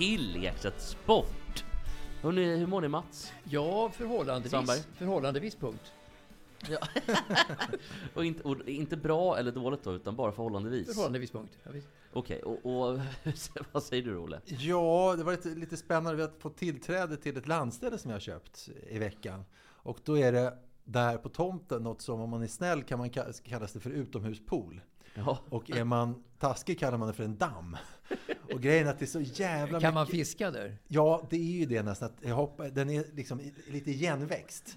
till Ekstedt Sport! Hörrni, hur mår ni Mats? Ja, förhållandevis, Sandberg? förhållandevis punkt. Ja. och, inte, och inte bra eller dåligt då, utan bara förhållandevis? Förhållandevis punkt. Ja. Okej, och, och vad säger du Olle? Ja, det var lite, lite spännande. Vi har fått tillträde till ett landställe som jag har köpt i veckan. Och då är det där på tomten något som om man är snäll kan man ka- kallas det för utomhuspool. Ja, Och är man taskig kallar man det för en damm. Och grejen är att det är så jävla Kan man mycket... fiska där? Ja, det är ju det nästan. Att jag hoppar, den är liksom lite igenväxt.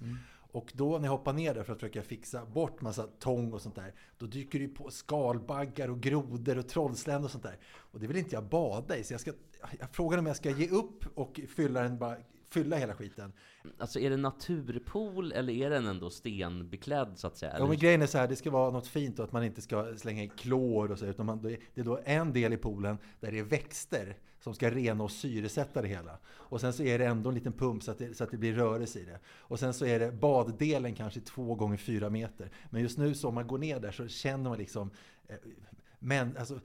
Och då när jag hoppar ner där för att försöka fixa bort massa tång och sånt där. Då dyker det ju på skalbaggar och grodor och trollsländor och sånt där. Och det vill inte jag bada i. Så jag, ska, jag frågar om jag ska ge upp och fylla den bara fylla hela skiten. alltså är det naturpool eller är den ändå stenbeklädd så att säga? Ja, men grejen är så här, det ska vara något fint och att man inte ska slänga i klor och så. Utan man, det är då en del i poolen där det är växter som ska rena och syresätta det hela. Och sen så är det ändå en liten pump så att det, så att det blir rörelse i det. Och sen så är det baddelen kanske två gånger fyra meter. Men just nu så om man går ner där så känner man liksom eh, men, alltså,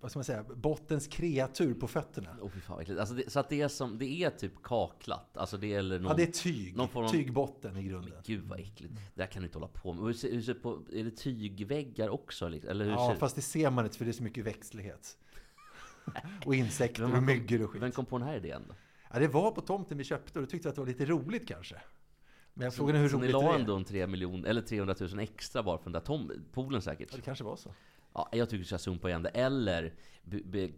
vad ska man säga, bottens kreatur på fötterna. Fy fan. Alltså det, så att det är som, det är typ kaklat? Alltså det är eller någon... Ja, det är tyg. någon form av- Tygbotten i grunden. Gud vad äckligt. Det här kan du inte hålla på med. Hur ser, hur ser på, är det tygväggar också? liksom? Eller hur Ja, ser, fast det ser man inte för det är så mycket växtlighet. Och insekter Vem och kom- myggor och skit. Vem kom på den här idén då? Ja, det var på tomten vi köpte och då tyckte jag att det var lite roligt kanske. Men jag frågade hur så ni roligt la det är. ändå en 3 miljoner, eller 300 000 extra bara för den där tom, poolen säkert? Ja, det kanske var så. Ja, jag tycker du ska sumpa igen det. Eller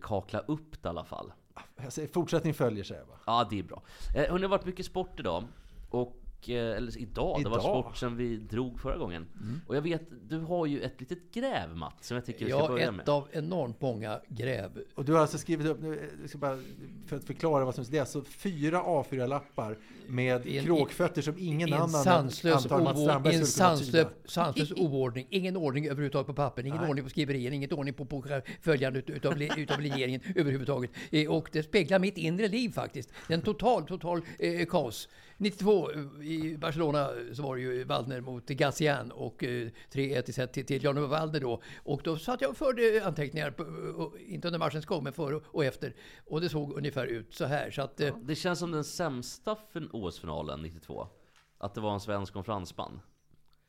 kakla upp det i alla fall. Jag säger, fortsättning följer säger jag bara. Ja, det är bra. Eh, hörni, det har varit mycket sport idag. Och, eller idag, det var Idag? sport som vi drog förra gången. Och jag vet, du har ju ett litet gräv Matt, som jag tycker vi ska Ja, börja ett med. av enormt många gräv. Och du har alltså skrivit upp, nu, jag ska bara, för att förklara vad som det är, alltså fyra A4-lappar med en- kråkfötter som ingen annan sanslös, antar en sanslös, sanslös oordning. Ingen ordning överhuvudtaget på papper, ingen Nej. ordning på skriverien, ingen ordning på, på följande ut- utav, utav regeringen överhuvudtaget. Eh, Och det speglar mitt inre liv faktiskt. Det är en total, total eh, kaos. 92 eh, i Barcelona så var det ju Waldner mot Gassian och eh, 3-1 i set till, till Jan Waldner då. Och då satt jag och förde anteckningar, på, eh, inte under matchens gång, men före och efter. Och det såg ungefär ut så här. Så att, ja, Det känns som den sämsta OS-finalen 92. Att det var en svensk och en fransman.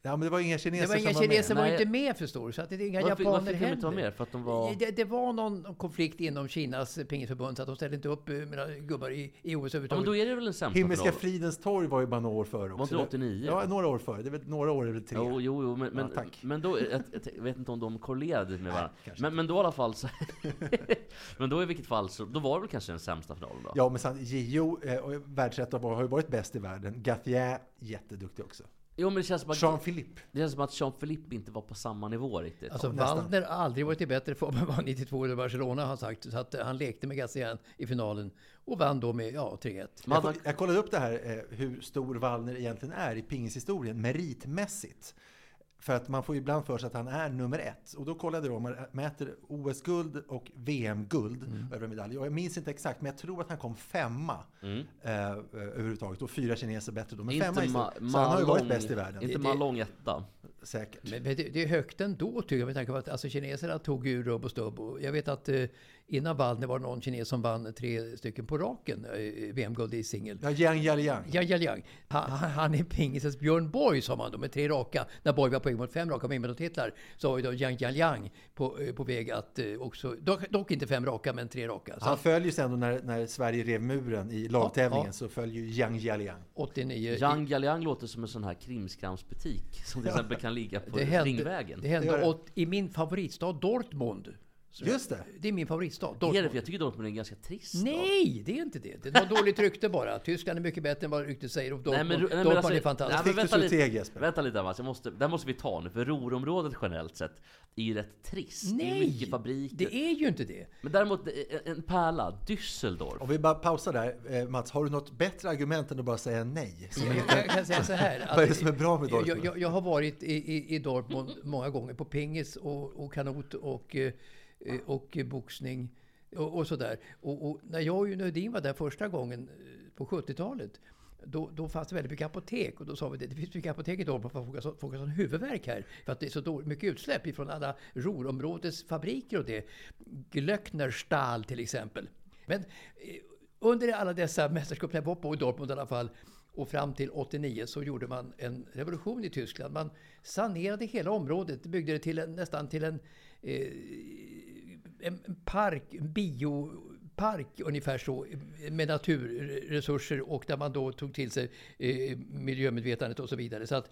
Ja, men det var inga kineser Det var inga som kineser var var Nej. inte med förstår du, så att det är inga Varför, japaner varför fick de inte vara heller. med? För att de var... Det, det var någon konflikt inom Kinas pingisförbund så att de ställde inte upp eh, mina gubbar i, i OS. Ja, men överhuvudtaget. då är det väl den sämsta Himmelska fridens torg var ju bara några år före också. Var inte det 89? Ja, några år före. Det är väl, några år är väl tre. Jo, jo, jo men, men, Ja, tack. men då, jag, jag vet inte om de korrelerade med varandra. kanske Men, men då i alla fall så... men då i vilket fall så, då var det väl kanske den sämsta finalen då? Ja, men sen, Gio, eh, och världsettan har ju varit bäst i världen. Gathier, jätteduktig också. Jo men det känns som att, Jean-Philippe. det känns som att Jean-Philippe inte var på samma nivå riktigt. Alltså. Waldner har aldrig varit i bättre form än vad 92 i Barcelona har han sagt. Så att eh, han lekte med Gazian i finalen och vann då med ja, 3-1. Man Jag, jag kollade upp det här, eh, hur stor Wallner egentligen är i pingishistorien, meritmässigt. För att man får ju ibland för sig att han är nummer ett. Och då kollade jag om man mäter OS-guld och VM-guld Mm. över medalj. Och jag minns inte exakt, men jag tror att han kom femma Mm. eh, överhuvudtaget. Och fyra kineser bättre då. Men Inte femma Ma-. Så han har ju varit bäst i världen. Inte Malong etta. Säkert. Men men det, det är högt ändå tycker jag med tanke på att alltså, kineserna tog ju rubb och stubb. Och jag vet att eh, Innan Waldner var det någon kines som vann tre stycken på raken, eh, VM-guld i singel. Ja, Yang Jialiang. Yang Jialiang. Han, han, är pingisens Björn Borg, sa man då, med tre raka. När Borg var på väg mot fem raka Wimbledon-titlar så var ju då Yang Jialiang på, eh, på väg att eh, också, dock, dock inte fem raka, men tre raka. Så Han följer sen ändå när, när Sverige rev muren i lagtävlingen Ja, ja. så följer ju Yang Jialiang. 89. Yang Jialiang låter som en sån här krimskramsbutik som till exempel kan ligga på det hände, Ringvägen. det hände Det det. i min favoritstad Dortmund. Så Just det. Det är min favoritstad, Är det Dortmund. för jag tycker Dortmund är en ganska trist stad. Nej, det är inte det. Det var dåligt rykte bara. Tyskland är mycket bättre än vad ryktet säger. Och Dortmund, Nej, men, nej, men Dortmund alltså- är fantastiskt. Nej, men vänta, lite, vänta lite Mats, jag måste, där måste vi ta nu. För Ruhrområdet generellt sett är ju rätt trist. Det är Nej, mycket fabriker. det är ju inte det. Men däremot eh, en pärla, Düsseldorf. Om vi bara pausar där. Eh, Mats, har du något bättre argument än att bara säga nej? Som Jag, jag kan säga så här. vad är det som är bra med jag, Dortmund? jag, jag har varit i, i, i Dortmund många gånger på pingis och, och kanot och, eh, Eh, och boxning och, och sådär. Och, och när jag och Nödin var där första gången eh, på 70-talet då, då fanns det väldigt mycket apotek och då sa vi det, det finns mycket apotek i Dortmund för att folk har, folk har sån huvudvärk här. För att det är så dåligt, mycket utsläpp ifrån alla Ruhrområdets fabriker och det. Glöcknerstahl till exempel. Men eh, under alla dessa mästerskap, när jag var på i Dortmund i alla fall, och fram till 89 så gjorde man en revolution i Tyskland. Man sanerade hela området, byggde det till en, nästan till en, Eh, en park, en biopark ungefär så, med naturresurser och där man då tog till sig eh, miljömedvetandet och så vidare. Så att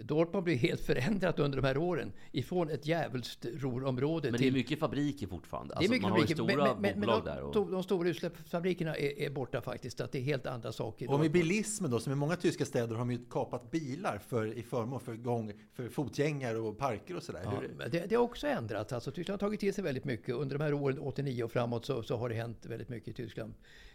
Dortmund blev helt förändrat under de här åren. Ifrån ett djävulskt Ruhrområde Men det är mycket fabriker fortfarande. det är Alltså, mycket man har ju fabriker, stora men, men, men bolag de, där. Och... de, stora utsläppsfabrikerna är, är borta faktiskt. Att det är helt andra saker. Och med bilismen då, som i många tyska städer har de ju kapat bilar för, i förmån för, gång, för fotgängare och parker och sådär. Ja, men det, det har också ändrats. Alltså, Tyskland har tagit till sig väldigt mycket. Under de här åren, 89 och framåt, så, så har det hänt väldigt mycket i Tyskland.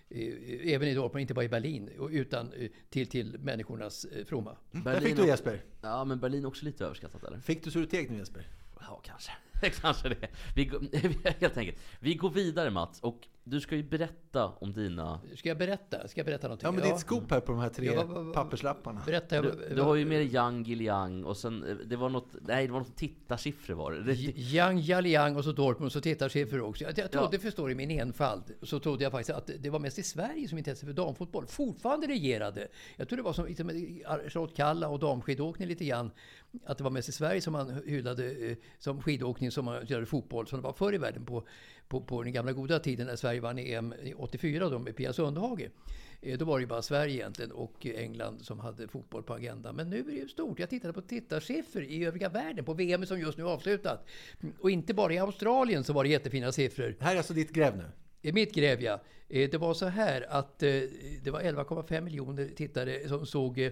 Även i Dortmund, inte bara i Berlin, utan eh, till, till människornas eh, fromma. Där fick du Jesper. Ja, men Berlin är också lite överskattat eller? Fick du så du teg nu Jesper? Ja, kanske. kanske det. Vi går, helt enkelt. Vi går vidare Mats, och du ska ju berätta om dina... Ska jag berätta? Ska jag berätta någonting? Ja, men ditt scoop här på de här tre Ja, vad- vad- papperslapparna. Berätta. Du, du har ju med dig Yang Giliang och sen, eh, det var något, nej det var något tittarsiffror var det. det. Yang Jialiang och så Dortmund så tittarsiffror också. Jag, jag trodde, Ja. förstår i min enfald, så trodde jag faktiskt att det var mest i Sverige som intresset för damfotboll fortfarande regerade. Jag tror det var som liksom, Charlotte Kalla och damskidåkning lite grann. Att det var mest i Sverige som man hyllade eh, som skidåkning som man hyllade fotboll som det var förr i världen på, på, på den gamla goda tiden när Sverige vann EM i 84 då med Pia Sundhage. Eh, Då var det ju bara Sverige egentligen och England som hade fotboll på agendan. Men nu är det ju stort. Jag tittade på tittarsiffror i övriga världen på VM som just nu avslutat. Och inte bara i Australien så var det jättefina siffror. Det här är alltså ditt gräv nu? I mitt gräv ja. Eh, Det var så här att det var 11,5 miljoner tittare som såg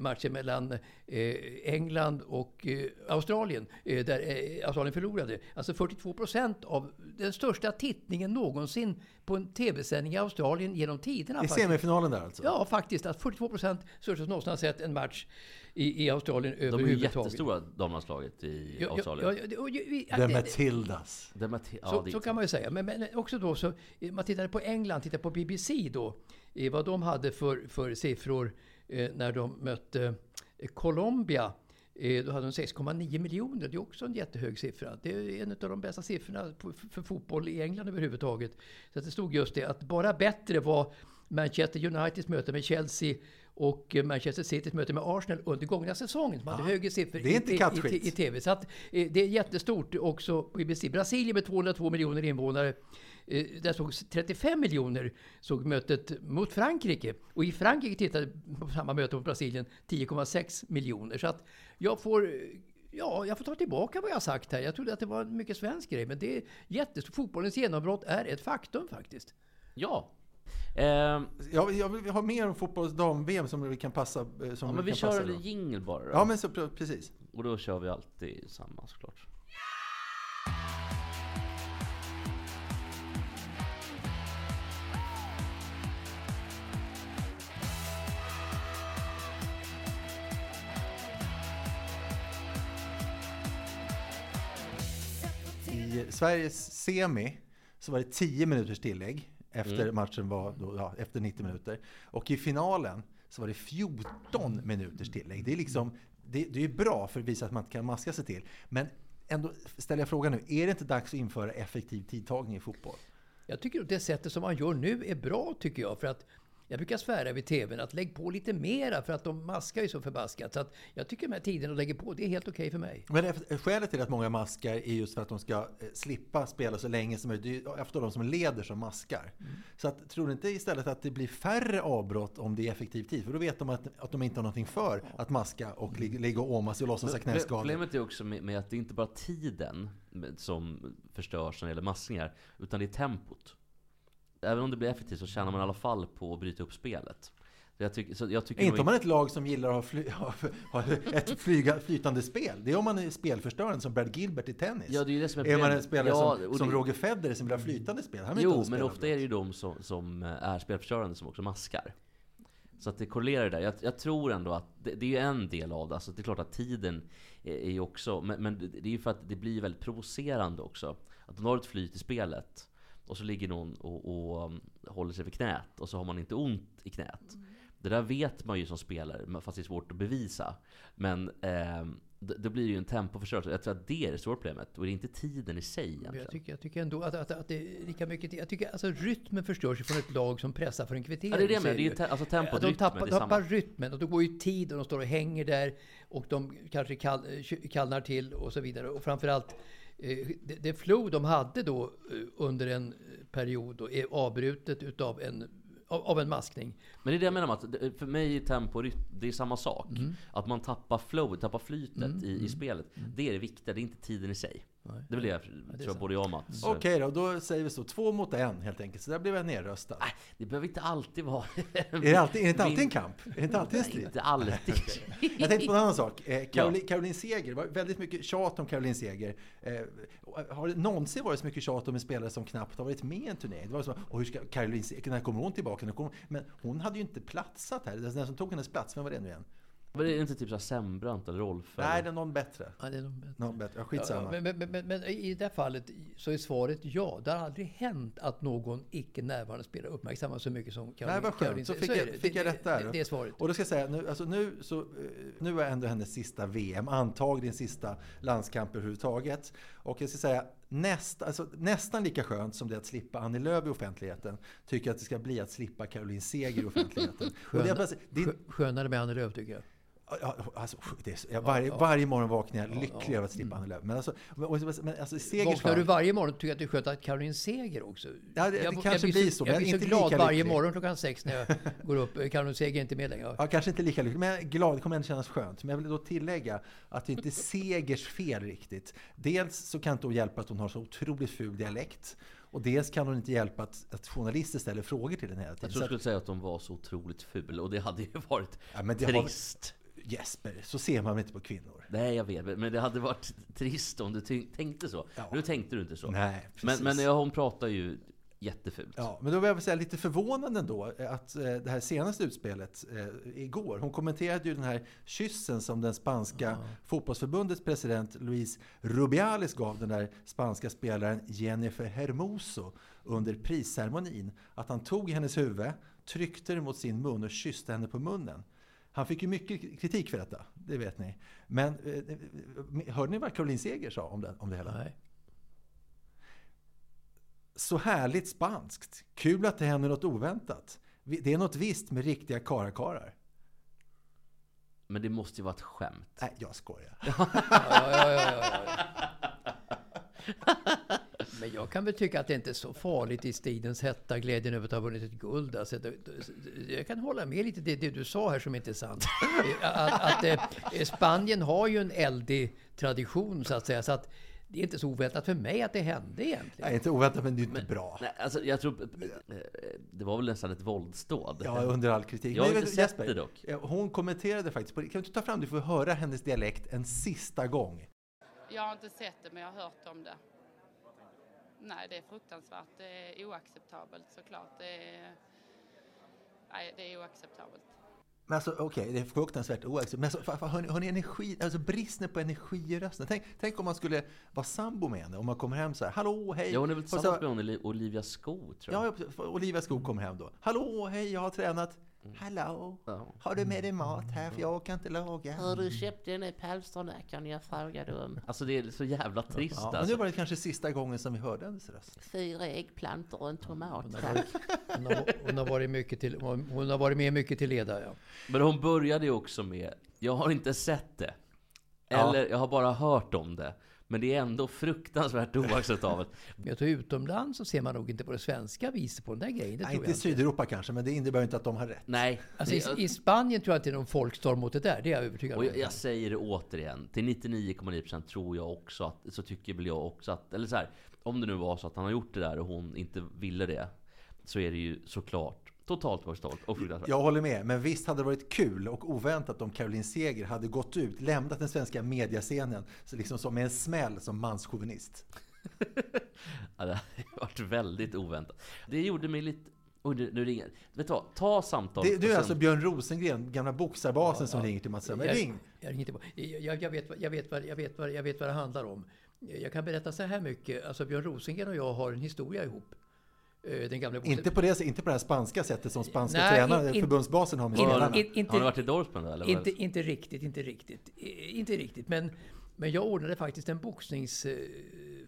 matchen mellan eh, England och eh, Australien. eh, Där eh, Australien förlorade. Alltså 42 procent av den största tittningen någonsin på en tv-sändning i Australien genom tiderna. I faktiskt. semifinalen där alltså? Ja, faktiskt. Att 42 procent största som någonsin har sett en match i, i Australien De är ju överhuvudtaget. jättestora damlandslaget i Ja, ja, Australien. ja, ju- vi- The Matildas. Te- ja, så, så kan man ju säga. Men, men också då så, eh, man tittade på England, tittade på BBC då, eh, vad de hade för, för siffror eh, Eh, när de mötte eh, Colombia. Eh, då hade de 6,9 miljoner. Det är också en jättehög siffra. Det är en av de bästa siffrorna för, för fotboll i England överhuvudtaget. Så att det stod just det att bara bättre var Manchester Uniteds möte med Chelsea och Manchester Citys möte med Arsenal under gångna säsongen. Man hade högre siffror det är inte i, i, i, i TV. Så att, eh, det är jättestort också på BBC. Brasilien med 202 miljoner invånare. Eh, där såg 35 miljoner såg mötet mot Frankrike. Och i Frankrike tittade på samma möte mot Brasilien 10,6 miljoner. Så att jag får Ja, jag får ta tillbaka vad jag sagt här. Jag trodde att det var en mycket svensk grej, men det är jättestort. Fotbollens genombrott är ett faktum faktiskt. Ja. Ehm, Jag, jag vill ha mer om fotbolls dam-VM som vi kan passa. eh, Som ja, men vi kan kör en då. jingle bara då. Ja, men så, precis. Och då kör vi alltid samma såklart. I Sveriges semi så var det 10 minuters tillägg efter Mm. matchen var då, ja, efter 90 minuter. Och i finalen så var det 14 minuters tillägg. Det är liksom det, det är bra för att visa att man kan maska sig till. Men ändå ställer jag frågan nu, är det inte dags att införa effektiv tidtagning i fotboll? Jag tycker att det sättet som man gör nu är bra, tycker jag. För att jag brukar svära vid TVn att lägg på lite mera för att de maskar ju så förbaskat. Så att jag tycker de här tiderna lägger på, det är helt okej för mig. Men skälet till att många maskar är just för att de ska eh, slippa spela så länge som möjligt. Det är ju efter de som leder som maskar. Så att, tror du inte istället att det blir färre avbrott om det är effektiv tid? För då vet de att, att de inte har någonting för att maska och ligga, ligga och åma sig och låtsas ha knäskador. Problemet är också med, med att det inte bara är tiden som förstörs när det gäller maskningar, utan det är tempot. Även om det blir effektivt så tjänar man i alla fall på att bryta upp spelet. Jag tycker, jag tycker Inte om man är ett lag som gillar att ha, fly, ha, ha ett flyga, flytande spel. Det är om man är spelförstörande som Brad Gilbert i tennis. Ja, det är det som är är man en spelare Ja, som, det- Roger Federer som vill ha flytande spel? Han Jo, men ofta är det ju de som, som är spelförstörande som också maskar. Så att det korrelerar där. Jag, jag tror ändå att det, det är ju en del av det. Alltså det är klart att tiden är, är ju också... Men, men det är ju för att det blir väldigt provocerande också. Att om du har ett flyt i spelet och så ligger någon och, och um, håller sig för knät och så har man inte ont i knät. Det där vet man ju som spelare, fast det är svårt att bevisa. Men ehm, det, det blir ju en tempoförstörelse. Jag tror att det är det stora problemet. Och det är inte tiden i sig egentligen. jag tycker, jag tycker ändå att, att, att det är lika mycket... Jag tycker alltså rytmen förstörs från ett lag som pressar för en kvittering. Ja, det är det menar. Det är ju te- alltså tempot, de rytmen, tappar, är samma. tappar rytmen och då går ju tid och de står och hänger där och de kanske kall, kallnar till och så vidare. Och framförallt eh, det, det flow de hade då eh, under en period då är avbrutet utav en, av, en maskning. Men det är det jag menar med att för mig är tempo det är samma sak. Att man tappar flow, tappar flytet i, i spelet. Det är det viktiga, det är inte tiden i sig. Det väl det jag tror sant. både jag och Mats. Okej då, då säger vi så. Två mot en helt enkelt. Så där blev jag nerröstad. Nej, det behöver inte alltid vara... Är det, alltid, är det inte alltid en kamp? Är det inte alltid en Nej, strid? inte alltid. Jag tänkte på en annan sak. Eh, Caroline, Caroline Seger, det var väldigt mycket tjat om Caroline Seger. Eh, har det någonsin varit så mycket tjat om en spelare som knappt har varit med i en turnering? Det var så, och hur ska Caroline Seger, när kommer hon tillbaka? När kommer, hon?" men hon hade ju inte platsat här. Den som tog hennes plats, vem var det nu igen? Men det är inte typ så Sembrant eller Rolf? Nej, eller? det är någon bättre. Ja, det är de bättre. Någon bättre. Ja, Ja, skitsamma. men, men, men, men i det här fallet så är svaret ja. Det har aldrig hänt att någon icke närvarande spelare uppmärksammas så mycket som Caroline. Nej, vad skönt. Caroline Så fick är jag- fick jag rätt där. Det, det är svaret. Och då ska jag säga, nu, alltså nu, så, eh, nu är ändå hennes sista VM, antagligen sista landskamp överhuvudtaget. Och jag ska säga, näst, alltså, nästan lika skönt som det att slippa Annie Lööf i offentligheten, tycker jag att det ska bli att slippa Caroline Seger i offentligheten. Och det är det, Skö- Skönare med Annie Lööf tycker jag. Alltså, det är, så- jag, varje, varje morgon vaknar jag lycklig över att slippa Mm. Annie Lööf. Men alltså, men, alltså Segers Vaknar du varje morgon och tycker att det är skönt att Caroline Seger också? Ja, det- det jag, kanske jag blir så, Jag men blir så inte glad lika varje lycklig. morgon klockan sex när jag går upp. Caroline Seger är inte med längre. Ja, kanske inte lika lycklig, men glad. Det kommer ändå kännas skönt. Men jag vill då tillägga att det inte är Segers fel riktigt. Dels så kan inte hon hjälpa att hon har så otroligt ful dialekt. Och dels kan hon inte hjälpa att, att journalister ställer frågor till henne hela tiden. Jag tror Så du skulle säga att de var så otroligt ful och det hade ju varit Ja, men det har- trist. att, Jesper, så ser man inte på kvinnor? Nej, jag vet. Men det hade varit trist om du tänkte så. Ja. Nu tänkte du inte så. Nej, men, precis. men ja, hon pratar ju jättefult. Ja, men då vill jag säga lite förvånande ändå att eh, det här senaste utspelet eh, igår, hon kommenterade ju den här kyssen som den spanska fotbollsförbundets president Luis Rubiales gav den där spanska spelaren Jennifer Hermoso under prisceremonin. Att han tog hennes huvud, tryckte det mot sin mun och kysste henne på munnen. Han fick ju mycket kritik för detta, det vet ni. Men eh, hörde ni vad Caroline Seger sa om det, om det hela? Nej. Så härligt spanskt. Kul att det händer något oväntat. Det är något visst med riktiga karakarar. Men det måste ju vara ett skämt. Nej, jag skojar. Ja, ja, ja, ja, ja. Men jag kan väl tycka att det inte är så farligt i stridens hetta, glädjen över att ha vunnit ett guld. Alltså, det, det, jag kan hålla med lite det, det du sa här som inte är sant. Eh, Att, att eh, Spanien har ju en eldig tradition så att säga. Så att det är inte så oväntat för mig att det hände egentligen. Nej, inte oväntat, men det är inte bra. Nej, alltså jag tror... eh, Det var väl nästan ett våldsdåd. Ja, under all kritik. Jag har Men inte vet- sett det dock. Hon kommenterade faktiskt på det. Kan du ta fram det för att höra hennes dialekt en sista gång? Jag har inte sett det, men jag har hört om det. Nej, det är fruktansvärt. Det är oacceptabelt såklart. Det är, nej, det är oacceptabelt. Men alltså, okej, det är fruktansvärt oacceptabelt. Men alltså, hör, ni, hör ni energi, alltså bristen på energi i rösten? Tänk, tänk om man skulle vara sambo med henne, om man kommer hem så här, hallå, hej. Ja, hon är väl tillsammans med hon Oli- Olivia Skog, tror jag. Ja, Olivia Skog kommer hem då. Hallå, hej, jag har tränat. Hallå, Ja. har du med dig mat här? För jag orkar inte laga. Har du köpt den i palsternacken jag frågade om? Alltså det är så jävla trist Ja, men nu alltså. var det kanske sista gången som vi hörde hennes röst. Fyra äggplantor och en tomat Hon har, hon, har, hon, har varit mycket till, hon har varit med mycket till leda, ja. Men hon började ju också med, jag har inte sett det. Ja. Eller jag har bara hört om det. Men det är ändå fruktansvärt oacceptabelt. Jag tror utomlands så ser man nog inte på det svenska viset på den där grejen. Det Nej, inte i. Sydeuropa kanske, men det innebär ju inte att de har rätt. Nej. Alltså, i, I Spanien tror jag inte det är någon folkstorm mot det där. Det är jag övertygad Och om. jag, jag säger det återigen, till 99,9% tror jag också att, så tycker väl jag också att, eller så här, om det nu var så att han har gjort det där och hon inte ville det, så är det ju såklart totalt oacceptabelt och fruktansvärt. Jag håller med, men visst hade det varit kul och oväntat om Caroline Seger hade gått ut, lämnat den svenska mediascenen så liksom som en smäll som manschauvinist. Ja, det har varit väldigt oväntat. Det gjorde mig lite... Oj, nu, nu ringer... Vet du vad? Ta samtalet. Det, du är sen- alltså Björn Rosengren, gamla boxarbasen som Ja, ja. ringer till Mats Strömberg. Jag, Ring! jag, ringer tillbaka. jag, jag, vet, vad- jag, vet vad, jag, vet vad, jag vet vad det handlar om. Jag kan berätta så här mycket. Alltså Björn Rosengren och jag har en historia ihop. Eh, Den gamla Inte på, det, inte på det här spanska sättet som spanska Nej, tränare, in- förbundsbasen har med spelarna. Har ni varit i Dortmund då, eller? Inte, inte riktigt, inte riktigt. Inte riktigt, men, men jag ordnade faktiskt en boxningsfight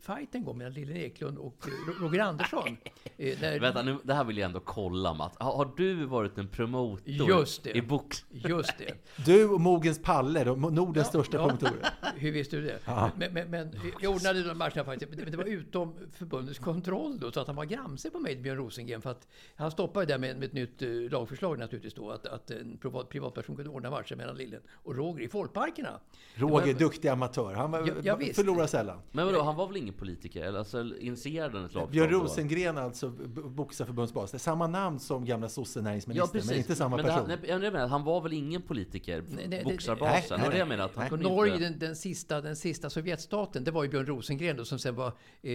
en gång mellan Lillen Eklund och eh, Roger Andersson. Eh, när- Vänta, nu, det här vill jag ändå kolla Mats. Har, har du varit en promotor Just det. i box? Just det. Du och Mogens Palle, de- Nordens Ja, största ja. promotorer. Hur visste du det? Ja. Men, men, men jag ordnade de matcherna faktiskt. Men det var utom förbundets kontroll då, så att han var gramse på mig, Björn Rosengren. För att han stoppade där med, med ett nytt eh, lagförslag naturligtvis då. Att, att en privat, privatperson kunde ordna matcher mellan Lillen och Roger i folkparkerna. Roger, Det var- duktig amatör. Han var, Ja, förlorar sällan. Men vadå, han var väl ingen politiker? Eller alltså, initierade han ett lagförslag Björn då? Rosengren alltså, boxarförbundsbas. Det är samma namn som gamla sosse-näringsministern, men inte samma men person. Det, nej, jag menar, han var väl ingen politiker? Nej, nej, Boxarbasen? nej, nej, nej. menade. Att han Nej. kunde Norge, inte... den, den, sista, den sista Sovjetstaten, det var ju Björn Rosengren då, som sen var eh,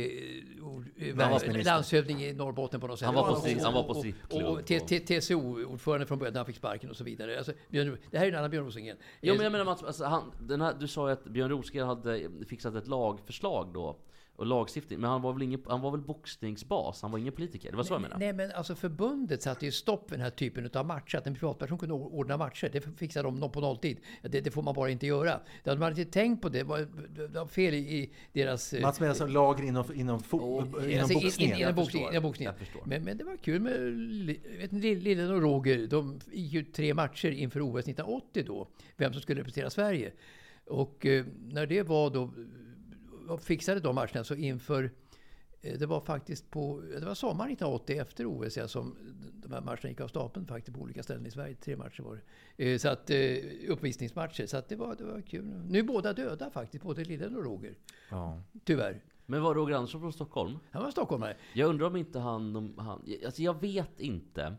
eh, landshövding i Norrbotten på något sätt. Han var på Och- han var på och- strippklubb Och, TCO-ordförande från början när han fick sparken och så vidare. Alltså, Björn, det här är en annan Björn Rosengren. Jo Eh, men jag menar Mats, alltså, han, den här, du sa ju att Björn Rosengren hade fixat ett lagförslag då. Och lagstiftning. Men han var väl ingen, han var väl boxningsbas? Han var ingen politiker? Det var så jag menade. Nej, men alltså förbundet satte ju stopp för den här typen av matcher. Att en privatperson kunde or- ordna matcher, det fixade de på nolltid. Det, det får man bara inte göra. Det hade man inte tänkt på. Det var, det var fel i, i deras... eh, Mats menar alltså lager inom, inom, fo- inom Alltså, in- boxningen. in- Jag Inom boxningen. förstår. Inom boxningen. Jag förstår. Men, men det var kul med Lillen och Roger. De gick ju tre matcher inför OS 1980 då. Vem som skulle representera Sverige. Och eh, när det var då, eh, fixade de matcherna så inför eh, det var faktiskt på, det var sommaren 1980 efter OS ja, som de här matcherna gick av stapeln faktiskt på olika ställen i Sverige. Tre matcher var det. Eh, Så att, eh, uppvisningsmatcher. Så att det, var, det var kul. Nu är båda döda faktiskt, både Lillen och Roger. Ja. Tyvärr. Men var Roger Andersson från Stockholm? Han var stockholmare. Jag undrar om inte han... Om han alltså jag vet inte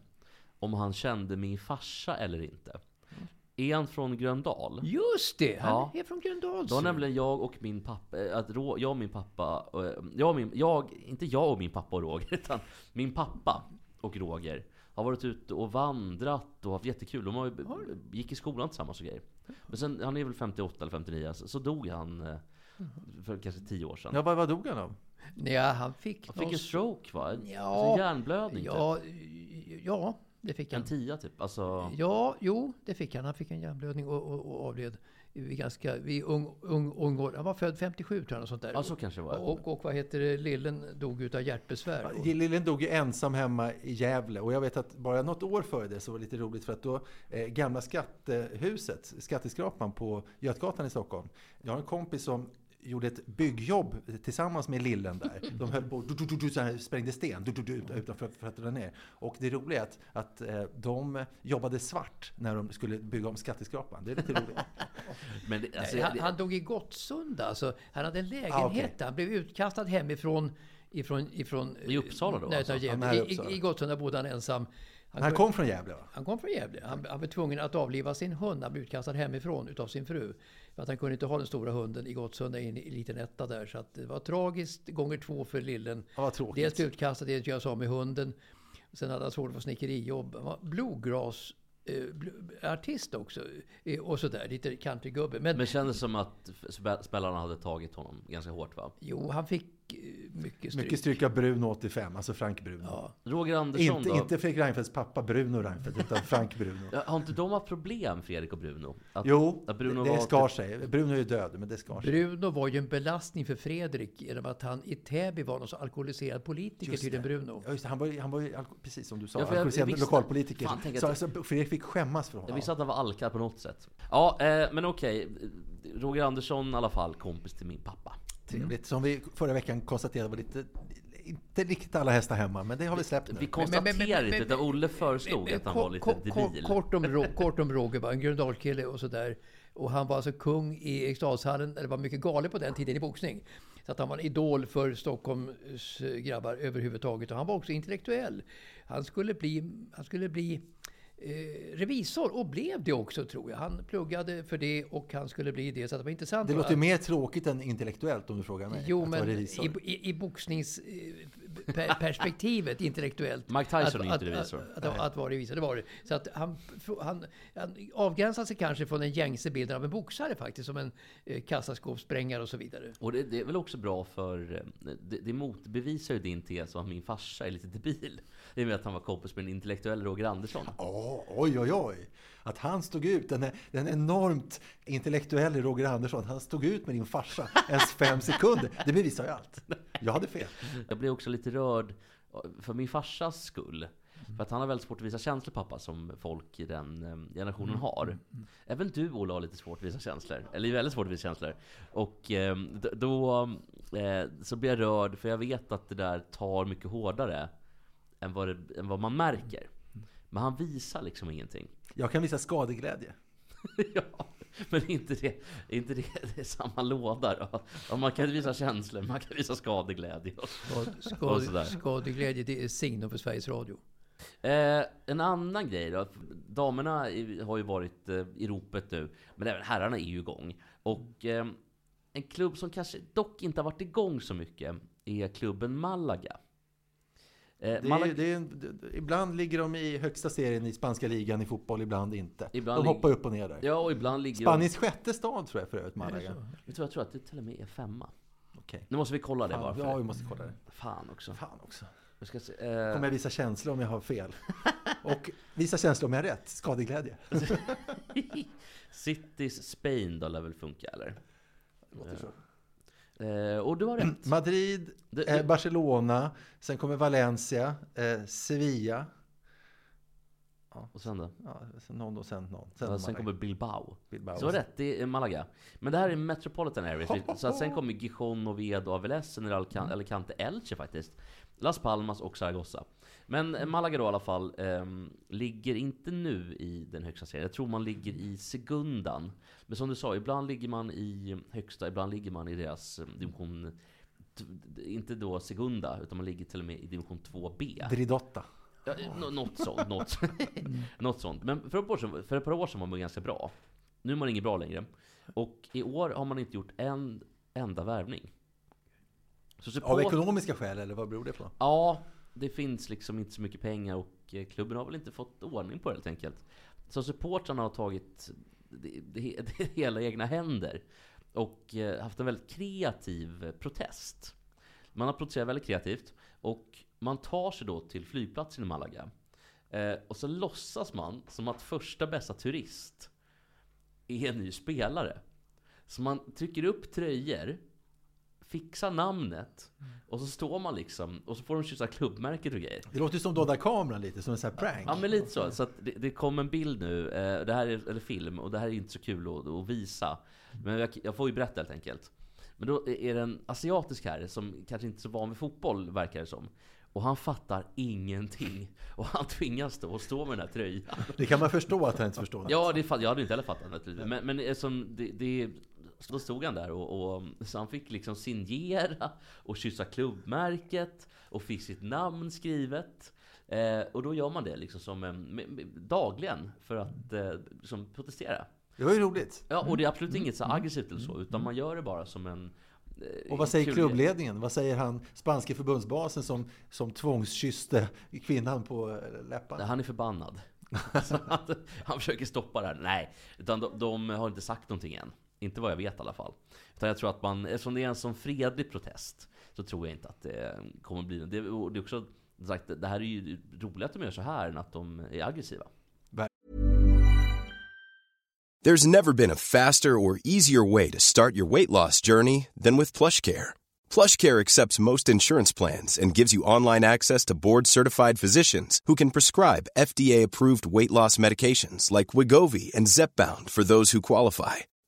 om han kände min farsa eller inte. Är han från Gröndal? Just det! Han Ja. är från Gröndal. Då har nämligen jag och min pappa, eh, att Ro- jag och min pappa, eh, jag och min, jag, inte jag och min pappa och Roger, utan min pappa och Roger har varit ute och vandrat och haft jättekul. De har gick i skolan tillsammans och grejer. Men sen, han är väl 58 eller 59, så, så dog han eh, för kanske 10 år sedan. Ja, vad, vad dog han av? Ja, han fick... Han fick en någon- stroke va? En Ja. alltså hjärnblödning typ. Ja, ja, det fick En han. tia typ. Alltså, Ja, jo, det fick han. Han fick en hjärnblödning och, och, och avled vid ganska, vid ung, ung, ung år. Han var född 57 tror jag, och sånt där. ja, så kanske det var. och, och vad heter det, Lillen dog utav hjärtbesvär. Och- Lillen dog ju ensam hemma i Gävle och jag vet att bara något år före det så var det lite roligt för att då eh, gamla skattehuset, Skatteskrapan på Götgatan i Stockholm. Jag har en kompis som gjorde ett byggjobb tillsammans med Lillen där. De höll på du, du, du, så här, sprängde sten du, du, du, utanför för att dra ner. Och det roliga är att, att eh, de jobbade svart när de skulle bygga om Skatteskrapan. Det är lite roligt. Men det, alltså, Nej, han, han dog i Gottsunda. Alltså, han hade en lägenhet Ah, okej. där. Han blev utkastad hemifrån ifrån, ifrån, I Uppsala då, Nej, alltså? I, i, I Gottsunda bodde han ensam. Han, Han kom, från Gävle va? han kom från Gävle. Han, han blev tvungen att avliva sin hund. Han blev utkastad hemifrån utav sin fru. För att han kunde inte ha den stora hunden i Gottsunda i en liten etta där. Så att det var tragiskt gånger två för lillen. Ja, vad tråkigt. Dels utkastad, dels göra sig av med hunden. Sen hade han svårt att få snickerijobb. Han var bluegrass eh, artist också. Eh, och sådär, lite countrygubbe. Men, men kändes som att spe- spelarna hade tagit honom ganska hårt va? jo, han fick mycket stryk. Mycket stryk av Bruno 85, alltså Frank Bruno. Ja. Roger Andersson Inte, då? inte Fredrik Reinfeldts pappa Bruno Reinfeldt, utan Frank Bruno. Har inte de haft problem, Fredrik och Bruno? Att, Jo, att Bruno det var skar sig. Bruno är ju död, men det skar sig. Bruno var ju en belastning för Fredrik genom att han i Täby var någon så alkoholiserad politiker Just tydligen det. Bruno. Ja, just det, han var, ju- han var ju, precis som du sa, Ja, alkoholiserad visste- lokalpolitiker. Fan, så, att- så Fredrik fick skämmas för honom. Jag visste att han var alkad på något sätt. Ja, eh, men okej. Roger Andersson i alla fall, kompis till min pappa. Trevligt. Som vi förra veckan konstaterade var lite, inte riktigt alla hästar hemma, men det har vi släppt nu. Vi konstaterar men- inte, utan Olle föreslog Men- att han var lite debil. Kort, om, kort om Roger, var en Gröndalskille och sådär. Och han var alltså kung i Eriksdalshallen, eller var mycket galen på den tiden i boxning. Så att han var en idol för Stockholms eh, grabbar överhuvudtaget. Och han var också intellektuell. Han skulle bli, han skulle bli eh, revisor och blev det också tror jag. Han pluggade för det och han skulle bli det. Så det var intressant. Det låter mer tråkigt än intellektuellt om du frågar mig. Jo, men revisor. i, i, i boxningsperspektivet intellektuellt. Mike Tyson att, är inte revisor. Att, att, att vara revisor, det var det. Så att han, han, han avgränsar sig kanske från den gängse bilden av en boxare faktiskt, som en eh, kassaskåpssprängare och så vidare. Och det, det är väl också bra för... eh, Det, det motbevisar ju din tes om att min farsa är lite debil. I och med att han var kompis med en intellektuell Roger Andersson. Ja, oj, oj, oj. Att han stod ut, den, den enormt intellektuelle Roger Andersson, han stod ut med din farsa ens fem sekunder. Det bevisar ju allt. Jag hade fel. Jag blev också lite rörd för min farsas skull. För att han har väldigt svårt att visa känslor pappa, som folk i den eh, generationen har. Även du Ola har lite svårt att visa känslor. Eller väldigt svårt att visa känslor. Och eh, då eh, så blir jag rörd, för jag vet att det där tar mycket hårdare än vad, det, än vad man märker. Men han visar liksom ingenting. Jag kan visa skadeglädje. ja, men inte det, inte det, det är samma låda då. Ja, man kan visa känslor, man kan visa skadeglädje. Skad, Och sådär. skad, skadeglädje, det är signum för Sveriges Radio. Eh, en annan grej då. Damerna har ju varit eh, i ropet nu, men även herrarna är ju igång. Och eh, en klubb som kanske dock inte har varit igång så mycket är klubben Malaga. Eh, Det är, det en, det- ibland ligger de i högsta serien i spanska ligan i fotboll, ibland inte. Ibland de lig- hoppar upp och ner där. ja, och ibland ligger Spaniens sjätte stad tror jag för övrigt, Malaga. de... Jag tror, jag tror att det till och med är femma. Okej. Nu måste vi kolla det Fan, bara. Ja, vi För måste kolla det. Fan också. Fan också. Jag ska se, eh, Kommer jag visa känslor om jag har fel? Och visa känslor om jag har rätt. Skadeglädje. Cities Spain då lär väl funka eller? Låter så. Eh, och du har rätt. Madrid, eh, Barcelona, sen kommer Valencia, eh, Sevilla. Och sen då? Ja, sen någon och sen någon. Sen, Ja, sen kommer Bilbao. Bilbao. Så rätt, det är Malaga. Men det här är Metropolitan Area. Så att sen kommer Gijon, Oviedo, Avilés, Alcan- Alicante, Elche faktiskt. Las Palmas och Zaragoza. Men eh, Malaga då i alla fall ehm, ligger inte nu i den högsta serien. Jag tror man ligger i segundan. Men som du sa, ibland ligger man i högsta, ibland ligger man i deras eh, division... Inte då segunda, utan man ligger till och med i division 2B. Dridotta. Ja, nå- något sånt. Något, något sånt. Men för ett, par år sedan, för ett par år sedan var man ganska bra. Nu är man inget bra längre. Och i år har man inte gjort en enda värvning. Av ekonomiska skäl, eller vad beror det på? ja, det finns liksom inte så mycket pengar och eh, klubben har väl inte fått ordning på det helt enkelt. Så supportrarna har tagit det, det, det hela i egna händer. Och eh, haft en väldigt kreativ protest. Man har protesterat väldigt kreativt. Och man tar sig då till flygplatsen i Malaga. Eh, och så låtsas man som att första bästa turist är en ny spelare. Så man trycker upp tröjor, fixar namnet och så står man liksom och så får de kyssa klubbmärket och grejer. Det låter ju som dolda kameran lite, som en sån här prank. Ja men lite så. Så att det, det kom en bild nu, eh, det här är, eller film, och det här är inte så kul att, att visa. Men jag, jag får ju berätta helt enkelt. Men då är det en asiatisk herre som kanske inte är så van vid fotboll, verkar det som. Och han fattar ingenting. Och han tvingas då att stå med den här tröjan. Det kan man förstå att han inte förstår. Ja, det, jag hade inte heller fattat naturligtvis. Men, men som det, det, då stod han där och, och så han fick liksom signera och kyssa klubbmärket och fick sitt namn skrivet. Eh, och då gör man det liksom som med, dagligen för att eh, som protestera. Det var ju roligt. Ja, och det är absolut inget så aggressivt eller så, utan man gör det bara som en... eh, Och vad säger kul- klubbledningen? Vad säger han, spanske förbundsbasen som, som tvångskysste kvinnan på eh, läpparna? Han är förbannad. Att, han försöker stoppa det här. Nej, utan de, de har inte sagt någonting än. Inte vad jag vet i alla fall. Utan jag tror att man, eftersom det är en sån fredlig protest, så tror jag inte att det kommer bli det. och Det är också sagt, det här är ju roligt att de gör så här än att de är aggressiva. There's never been a faster or easier way to start your weight loss journey than with PlushCare. PlushCare accepts most insurance plans and gives you online access to board-certified physicians who can prescribe FDA-approved weight loss medications like Wigovi and Zepbound for those who qualify.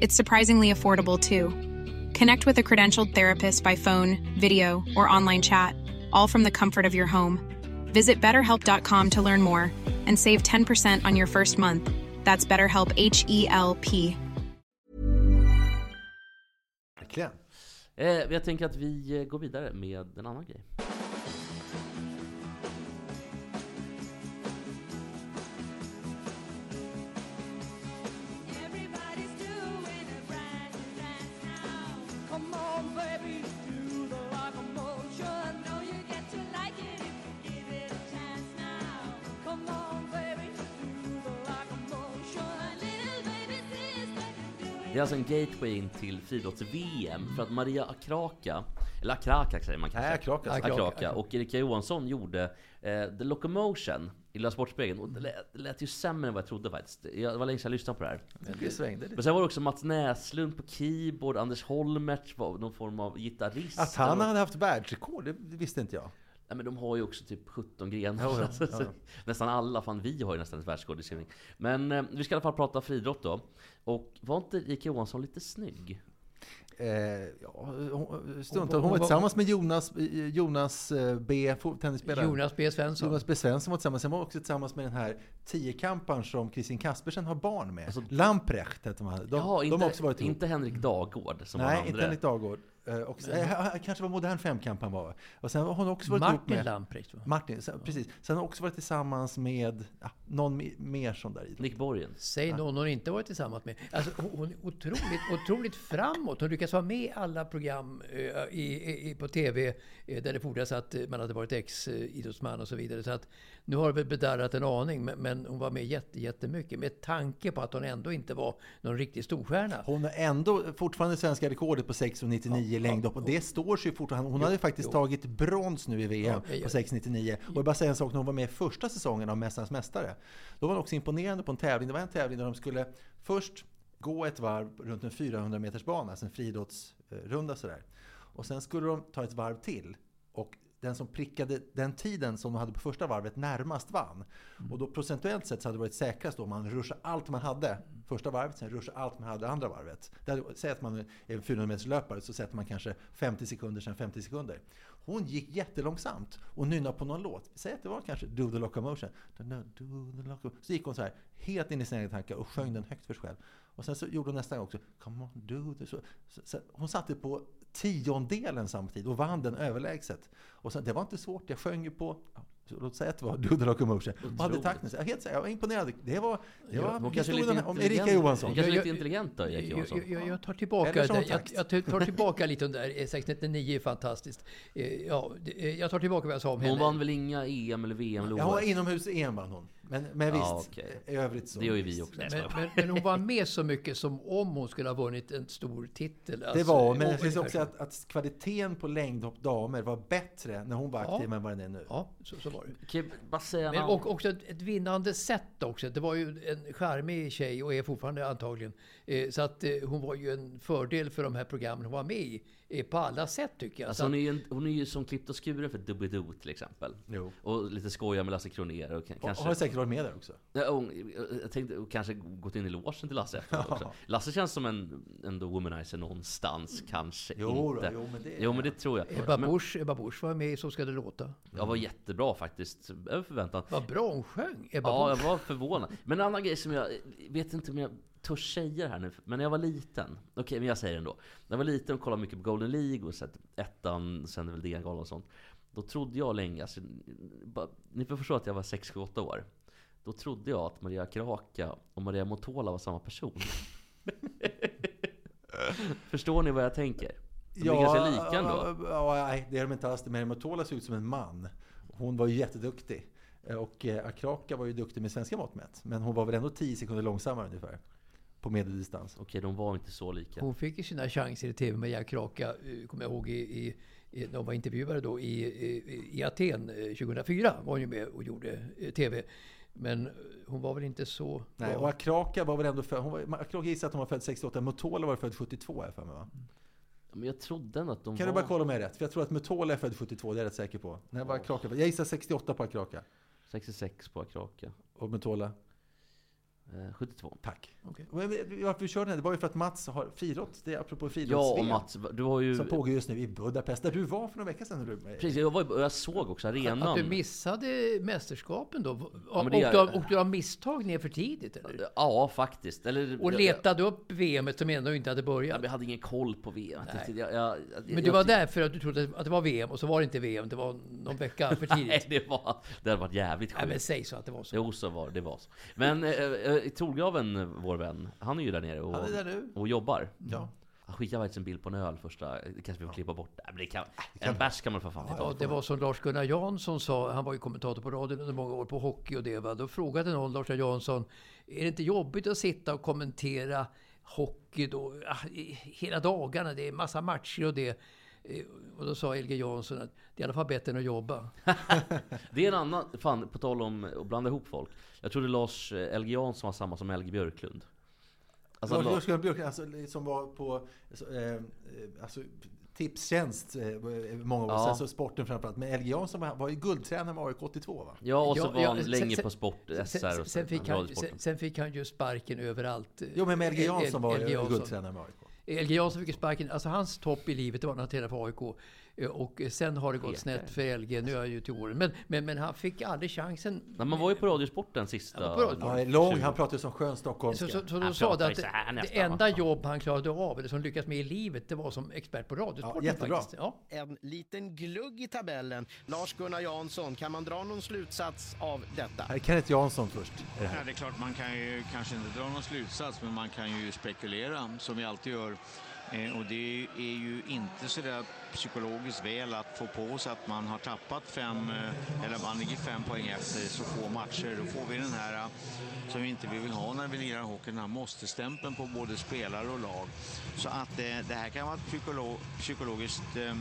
It's surprisingly affordable too. Connect with a credentialed therapist by phone, video, or online chat, all from the comfort of your home. Visit betterhelp.com to learn more and save 10% on your first month. That's BetterHelp H E L P. Verkligen. Eh, jag tänker att vi eh, går vidare med en annan grej. Det är alltså en gateway in till friidrotts-VM för att Maria Akraka, eller Akraka säger man kanske? Akraka. Akraka, Akraka. och Erika Johansson gjorde eh, The Locomotion i Lilla Sportspegeln. Och det lät, det lät ju sämre än vad jag trodde faktiskt. Jag, det var länge sedan jag lyssnade på det här. Det svängde lite. Men sen var det också Mats Näslund på keyboard, Anders Holmertz var någon form av gitarrist. Att han hade haft världsrekord, det visste inte jag. Nej men de har ju också typ 17 grenar. Ja, ja. så Nästan alla, fan vi har ju nästan ett världsrekord i simning. Men eh, vi ska i alla fall prata friidrott då. Och var inte Erika Johansson lite snygg? Eh, ja, hon, stundtals. Hon- Hon hon var var- tillsammans med Jonas, eh, Jonas eh, B, tennisspelaren. Jonas B. Svensson. Jonas B. Svensson var tillsammans. Sen var också tillsammans med den här tiokamparen som Kristin Kaspersen har barn med. Alltså- Lamprecht heter de. De, Jaha, de inte, har också varit ihop. inte Henrik Dagård som var Nej, inte andra. Henrik Dagård. Eh, och, eh, kanske var modern femkamp han var. Och sen har hon också varit Martin med... Lamprecht. va? Martin, sen, precis. Sen har hon också varit tillsammans med ja, någon me- mer sån där idrott. Nick Borgen. Säg någon hon inte varit tillsammans med. Alltså, hon- är otroligt, otroligt framåt. Hon lyckas vara med i alla program eh, i, i, på TV eh, där det fordras att eh, man hade varit ex-idrottsman och så vidare. Så att nu har det bedarrat en aning, men, hon var med jätte, jättemycket med tanke på att hon ändå inte var någon riktig storstjärna. Hon har ändå fortfarande svenska rekordet på 6,99 i längdhopp. Och det står sig fortfarande. Hon hade faktiskt tagit brons nu i VM Ja, ja. på 6,99. Och jag bara säga en sak, när hon var med i första säsongen av Mästarnas Mästare. Då var hon också imponerande på en tävling. Det var en tävling där de skulle först gå ett varv runt en 400 meters bana, alltså en friidrottsrunda sådär. Och sen skulle de ta ett varv till. Och den som prickade den tiden som de hade på första varvet närmast vann. Och då procentuellt sett så hade det varit säkrast om man ruschade allt man hade första varvet, sen ruschade allt man hade andra varvet. Hade, säg att man är en 400 meters löpare så sätter man kanske 50 sekunder, sen 50 sekunder. Hon gick jättelångsamt och nynnade på någon låt. Säg att det var kanske Do the locomotion. Do the locomotion. Så gick hon så här, helt in i sina egna tankar och sjöng den högt för sig själv. Och sen så gjorde hon nästa gång också, Come on, do the... Så, så, så, hon satte på tiondelen samtidigt och vann den överlägset. Och sen, det var inte svårt, jag sjöng ju på, ja, låt säga att det var Do the locomotion. Och hade takten. Jag, helt, jag var imponerad. Det var, det var Hon är historien om Erika Johansson. Hon kanske lite intelligent då, Erika Jag, Johansson. jag, jag tar tillbaka, jag, jag tar tillbaka lite om det där. Eh, 699 är fantastiskt. Eh, Ja, eh, jag tar tillbaka vad jag sa om Hon henne. vann väl inga EM eller VM eller Ja, hon inomhus-EM vann hon. Men, men visst, Ja, okej. i övrigt så. Det gör ju vi också. Men, men, men hon var med så mycket som om hon skulle ha vunnit en stor titel. Det Alltså, var, men det finns också att, att kvaliteten på längdhopp damer var bättre när hon var Ja. aktiv än vad den är nu. Ja, så, så var det. Men en och också ett, ett vinnande sätt också. Det var ju en charmig tjej och är fortfarande antagligen. Eh, så att eh, hon var ju en fördel för de här programmen hon var med i. På alla sätt tycker jag. Alltså så hon är ju, en, hon är ju som klippt och skuren för Doobidoo till exempel. Jo. Och lite skoja med Lasse Kronér och kanske... har säkert varit med där också. Ja, och Jag tänkte och kanske gått in i logen till Lasse efteråt också. Lasse känns som en ändå womanizer någonstans, kanske Jo, inte. då, jo, men det- jo men det tror jag. Ebba Busch, Ebba Busch var med i Så ska det låta. jag var jättebra faktiskt, över förväntan. Vad bra hon sjöng, Ebba Ja, Busch. jag var förvånad. Men en annan grej som jag vet inte om jag törs säga det här nu, men när jag var liten. Okej, men jag säger det ändå. När jag var liten och kollade mycket på Golden League och sett ettan, sen väl DN-galan och sånt. Då trodde jag länge, alltså, ni får förstå att jag var 6-8 år. Då trodde jag att Maria Kraka och Maria Motola var samma person. Förstår ni vad jag tänker? De är ganska lika ändå. Ja, nej, det är de inte alls. Men Motola ser ut som en man. Hon var ju jätteduktig. Och eh, Akraka var ju duktig med svenska mått mätt. Men hon var väl ändå 10 sekunder långsammare ungefär. På medeldistans. Okej, de var inte så lika. Hon fick ju sina chanser i TV med Jack Kraka, eh, kommer jag ihåg, i, i, när hon var intervjuare då i, i, i Aten eh, 2004. var hon ju med och gjorde eh, TV. Men eh, hon var väl inte så Nej, och Akraka var väl ändå född... Hon var, Akraka gissar att hon var född 68. Motola var född 72 har jag för mig va? Men jag trodde att de Kan var... du bara kolla om jag är rätt? För jag tror att Motola är född 72, det är jag rätt säker på. När var Akraka? Jag gissar 68 på Akraka. 66 på Kraka. Och Motola? Eh, 72. Tack. Okej. Men Varför vi körde den? här? Det var ju för att Mats har friidrott. Det är apropå Ja, friidrotts och Mats, du var ju... Som pågår just nu i Budapest, där du var för några veckor sedan. Du, Precis, jag, var, jag såg också arenan. Att du missade mästerskapen då? Ja, och, det är- du, och du av misstag ner för tidigt eller? Ja, faktiskt. Eller, Och jag- letade upp VM som ändå inte hade Jag, börjat? jag hade ingen koll på VM. Nej. Jag, jag, jag, Men jag- du var jag- där för att du trodde att det var VM och så var det inte VM. Det var någon vecka för Nej, tidigt. det var... Det hade varit jävligt Nej, men sjukt. säg så att det var så. Jo, så var det. var så. Men eh, eh, Torgraven, vår vän, han är ju där nere och, Han är där nu. och jobbar. Ja. Han skickade faktiskt en bild på en öl första... Det kanske vi får klippa bort. Nej, men det kan, en bärs kan man för fan titta Ja, det var som Lars-Gunnar Jansson sa, han var ju kommentator på radion under många år på hockey och det. Va? Då frågade någon Lars Jansson, är det inte jobbigt att sitta och kommentera hockey då, ah, i- hela dagarna? Det är massa matcher och det. Eh, Och då sa LG Jansson att det är i alla fall bättre än att jobba. Det är en annan... Fan, på tal om att blanda ihop folk. Jag trodde Lars eh, LG Jansson var samma som LG Björklund. Alltså, Lars Lars, Lars-Gunnar Björk, alltså, som var på eh, eh, alltså, Tipstjänst eh, många år Ja. sedan, så sporten framförallt. Men LG Jansson var, var ju guldtränare med AIK 82 va? ja, och så Ja, var ja, han sen- länge sen- på Sport, SR Sen, och så, sen, fick han, sen, sen fick han ju sparken överallt. Jo men LG Jansson var ju guldtränare med AIK. LG Jansson fick ju sparken. Alltså hans topp i livet det var när han tränade för AIK. Eh, Och sen har det gått Pekar. snett för LG. Nu är han ju till åren. Men, men, men han fick aldrig chansen. Nej, man var ju på Radiosporten sista... Ja, på radio- Ja, lång, 20. han pratade som skön stockholmska. Så, så, så då Han sa att det, enda jobb han klarade av, eller som lyckades med i livet, det var som expert på Radiosporten. Ja, jättebra. faktiskt. Ja. En liten glugg i tabellen. Lars-Gunnar Jansson, kan man dra någon slutsats av detta? Här är Kenneth Jansson först. det. Ja, det är klart, man kan ju kanske inte dra någon slutsats, men man kan ju spekulera som vi alltid gör. Eh, och det är ju inte så där psykologiskt väl att få på sig att man har tappat fem, eh, eller man ligger fem poäng efter så få matcher. Då får vi den här, eh, som vi inte vill ha när vi lirar hockey, den här måste-stämpeln på både spelare och lag. Så att eh, det här kan vara ett psykologiskt eh,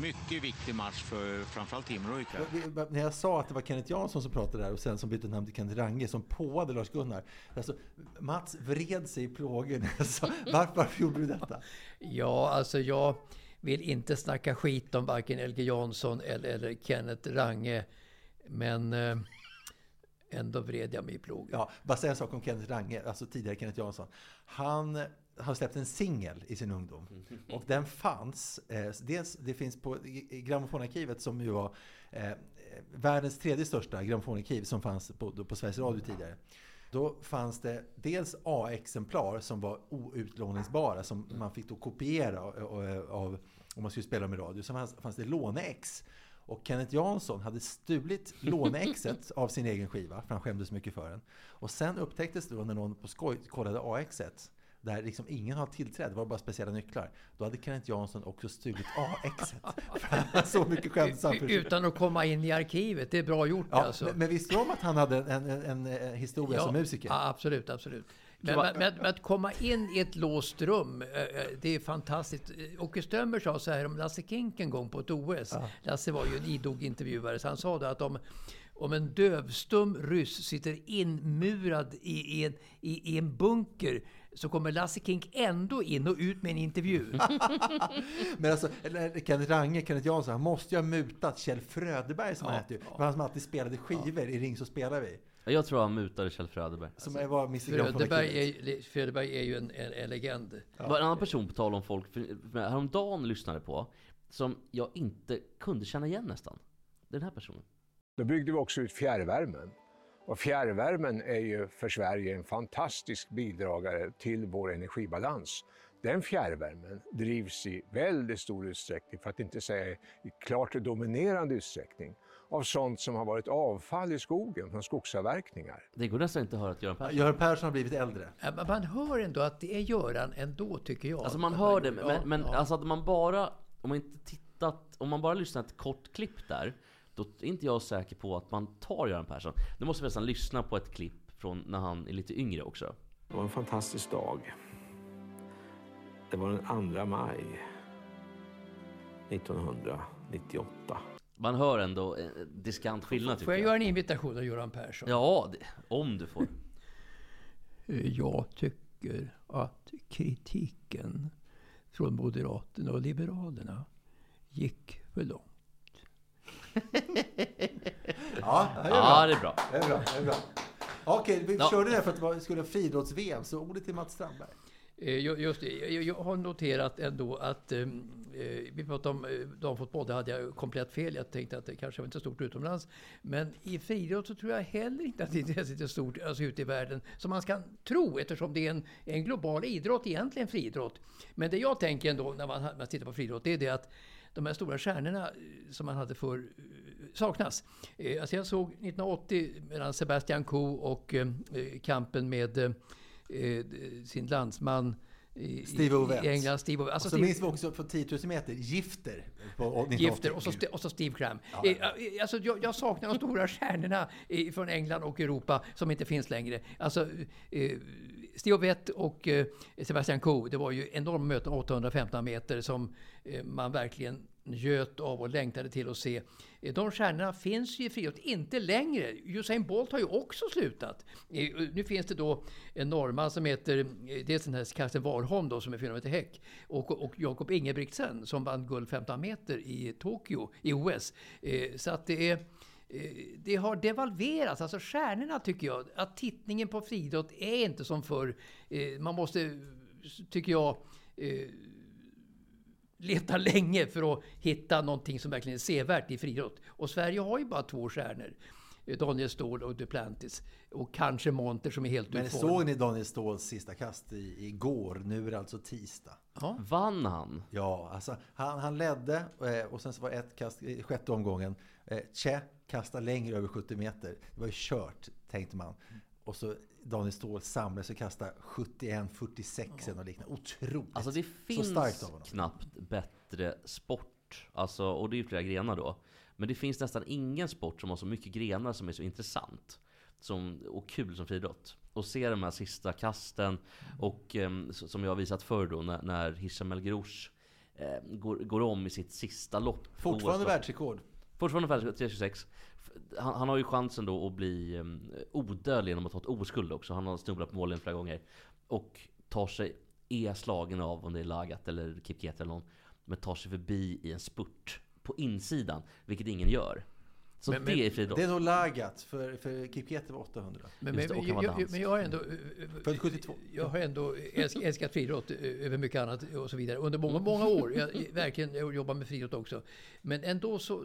mycket viktig match för framförallt Timrå ikväll. När jag sa att det var Kenneth Jansson som pratade där och sen som bytte namn till Kenneth Range som påade Lars-Gunnar. Alltså, Mats vred sig i plågor när jag sa varför, varför gjorde du detta? ja, alltså jag vill inte snacka skit om varken LG Jansson eller, eller Kenneth Range. Men eh, ändå vred jag mig i plogen. Ja, bara säga en sak om Kenneth Range, alltså tidigare Kenneth Jansson. Han har släppt en singel i sin ungdom. Och den fanns, eh, dels, det finns på grammofonarkivet som ju var eh, eh, världens tredje största grammofonarkiv som fanns på, på Sveriges Radio tidigare. Då fanns det dels A-exemplar som var outlåningsbara som man fick då kopiera av, av, av om man skulle spela med radio. Sen fanns, fanns det låne-ex. Och Kenneth Jansson hade stulit låneexet av sin egen skiva, för han skämdes mycket för den. Och sen upptäcktes det då när någon på skoj kollade AXet, där liksom ingen har tillträde, det var bara speciella nycklar. Då hade Kenneth Jansson också stulit AXet. För så mycket skämt så han försökte- Utan att komma in i arkivet. Det är bra gjort Ja, alltså. men, men visste du om att han hade en, en, en, en historia som musiker? Ja, absolut, absolut. Men, men, men, men att komma in i ett låst rum, eh, eh, det är fantastiskt. Eh, Åke Strömberg sa så här om Lasse Kink en gång på ett OS. Lasse var ju en idog intervjuare, så han sa det att om, om en dövstum ryss sitter inmurad i, i, en, i, i en bunker så kommer Lasse Kink ändå in och ut med en intervju. Men alltså, eller Kenneth Range, Kenneth Jansson, han måste ju ha mutat Kjell Fröderberg som han hette ju. Var han som alltid spelade skivor i Ring så spelar vi. Jag tror han mutade Kjell Fröderberg. Som var Mr Fröderberg är, Fröderberg är ju en, en, en legend. Det var en annan person på tal om folk, häromdagen lyssnade på, som jag inte kunde känna igen nästan. Den här personen. Då byggde vi också ut fjärrvärmen. Och fjärrvärmen är ju för Sverige en fantastisk bidragare till vår energibalans. Den fjärrvärmen drivs i väldigt stor utsträckning, för att inte säga i klart dominerande utsträckning, av sånt som har varit avfall i skogen från skogsavverkningar. Det går nästan inte att höra att Göran Persson... Göran Persson har blivit äldre. Ja, Man hör ändå att det är Göran ändå, tycker jag. Alltså man hör det, Ja, men, men ja. alltså att man bara... Om man inte tittat... Om man bara lyssnat ett kort klipp där, då är inte jag säker på att man tar Göran Persson. Då måste vi nästan lyssna på ett klipp från när han är lite yngre också. Det var en fantastisk dag. Det var den 2 maj 1998. Man hör ändå en diskant skillnad Får jag jag. göra en invitation av Göran Persson? Ja, det, om du får. Eh, Jag tycker att kritiken från Moderaterna och Liberalerna gick för långt. Ja, det är bra. Ja, det är bra. Det är bra. Det är bra. Okej, vi Ja. körde det för att det var- skulle vara friidrotts-VM, så ordet till Mats Strandberg. Eh, ju- Just det, jag, har noterat ändå att eh, eh, vi pratade om damfotboll, det hade jag komplett fel. Jag tänkte att det kanske var inte så stort utomlands. Men i friidrott så tror jag heller inte att intresset är stort alltså ute i världen som man ska tro eftersom det är en, en global idrott, egentligen friidrott. Men det jag tänker ändå när man, man tittar på friidrott, det är det att de här stora stjärnorna eh, som man hade för saknas. Eh, Alltså jag såg 1980 mellan Sebastian Coe och eh, eh, kampen med eh, eh, sin landsman i, Steve Ovett. i England. Steve Ovett. Alltså och så Steve, minns vi också på 10 000 meter, Gifter. På 1980. Gifter och så, och så Steve Cram. Ja, Eh, eh, Alltså jag, jag saknar de stora stjärnorna eh, från England och Europa som inte finns längre. Alltså, eh, Stiovett och eh, Sebastian Coe, det var ju enorma möten, 815 meter, som eh, man verkligen njöt av och längtade till att se. Eh, de stjärnorna finns ju i friidrott inte längre. Usain Bolt har ju också slutat. Nu finns det då en norrman som heter, dels den här Karsten Warholm då som är 400 meter häck och, och Jakob Ingebrigtsen som vann guld 15 meter i Tokyo i OS. Så att det är det har devalverats, alltså stjärnorna tycker jag, att tittningen på friidrott är inte som förr. Eh, Man måste, tycker jag, eh, leta länge för att hitta någonting som verkligen är sevärt i friidrott. Och Sverige har ju bara två stjärnor. Eh, Daniel Ståhl och Duplantis. Och kanske Monter som är helt Men såg ni Daniel Ståhls sista kast i, igår? Nu är det alltså tisdag. Ja. Vann han? Ja, alltså han, han ledde eh, och sen så var ett kast i sjätte omgången. Eh, Che kastade längre över 70 meter. Det var ju kört, tänkte man. Och så Daniel Ståhl samlades och kastade 71-46 eller något liknande. Otroligt! Alltså det så finns starkt av honom. knappt bättre sport. Alltså, och det är ju flera grenar då. Men det finns nästan ingen sport som har så mycket grenar som är så intressant som, och kul som friidrott. Och se de här sista kasten och s- som jag har visat förr då när, när Hisham El Grouch eh, går, går om i sitt sista lopp. Fortfarande världsrekord. Fortfarande världsrekord, 326. Han, han har ju chansen då att bli um, odödlig genom att ta ett oskuld också. Han har snubblat på målen flera gånger. Och tar sig, är slagen av om det är Lagat eller Kipket eller någon. Men tar sig förbi i en spurt på insidan, vilket ingen gör. Så Men- det men- är friidrott. Det är nog Lagat, för, för Kipkete var 800. Men, men, det, jag, jag, men jag har ändå... eh, Född 72. Jag har ändå älsk, älskat friidrott eh, över mycket annat och så vidare under många, många år. Jag- verkligen, jag jobbar med friidrott också. Men ändå så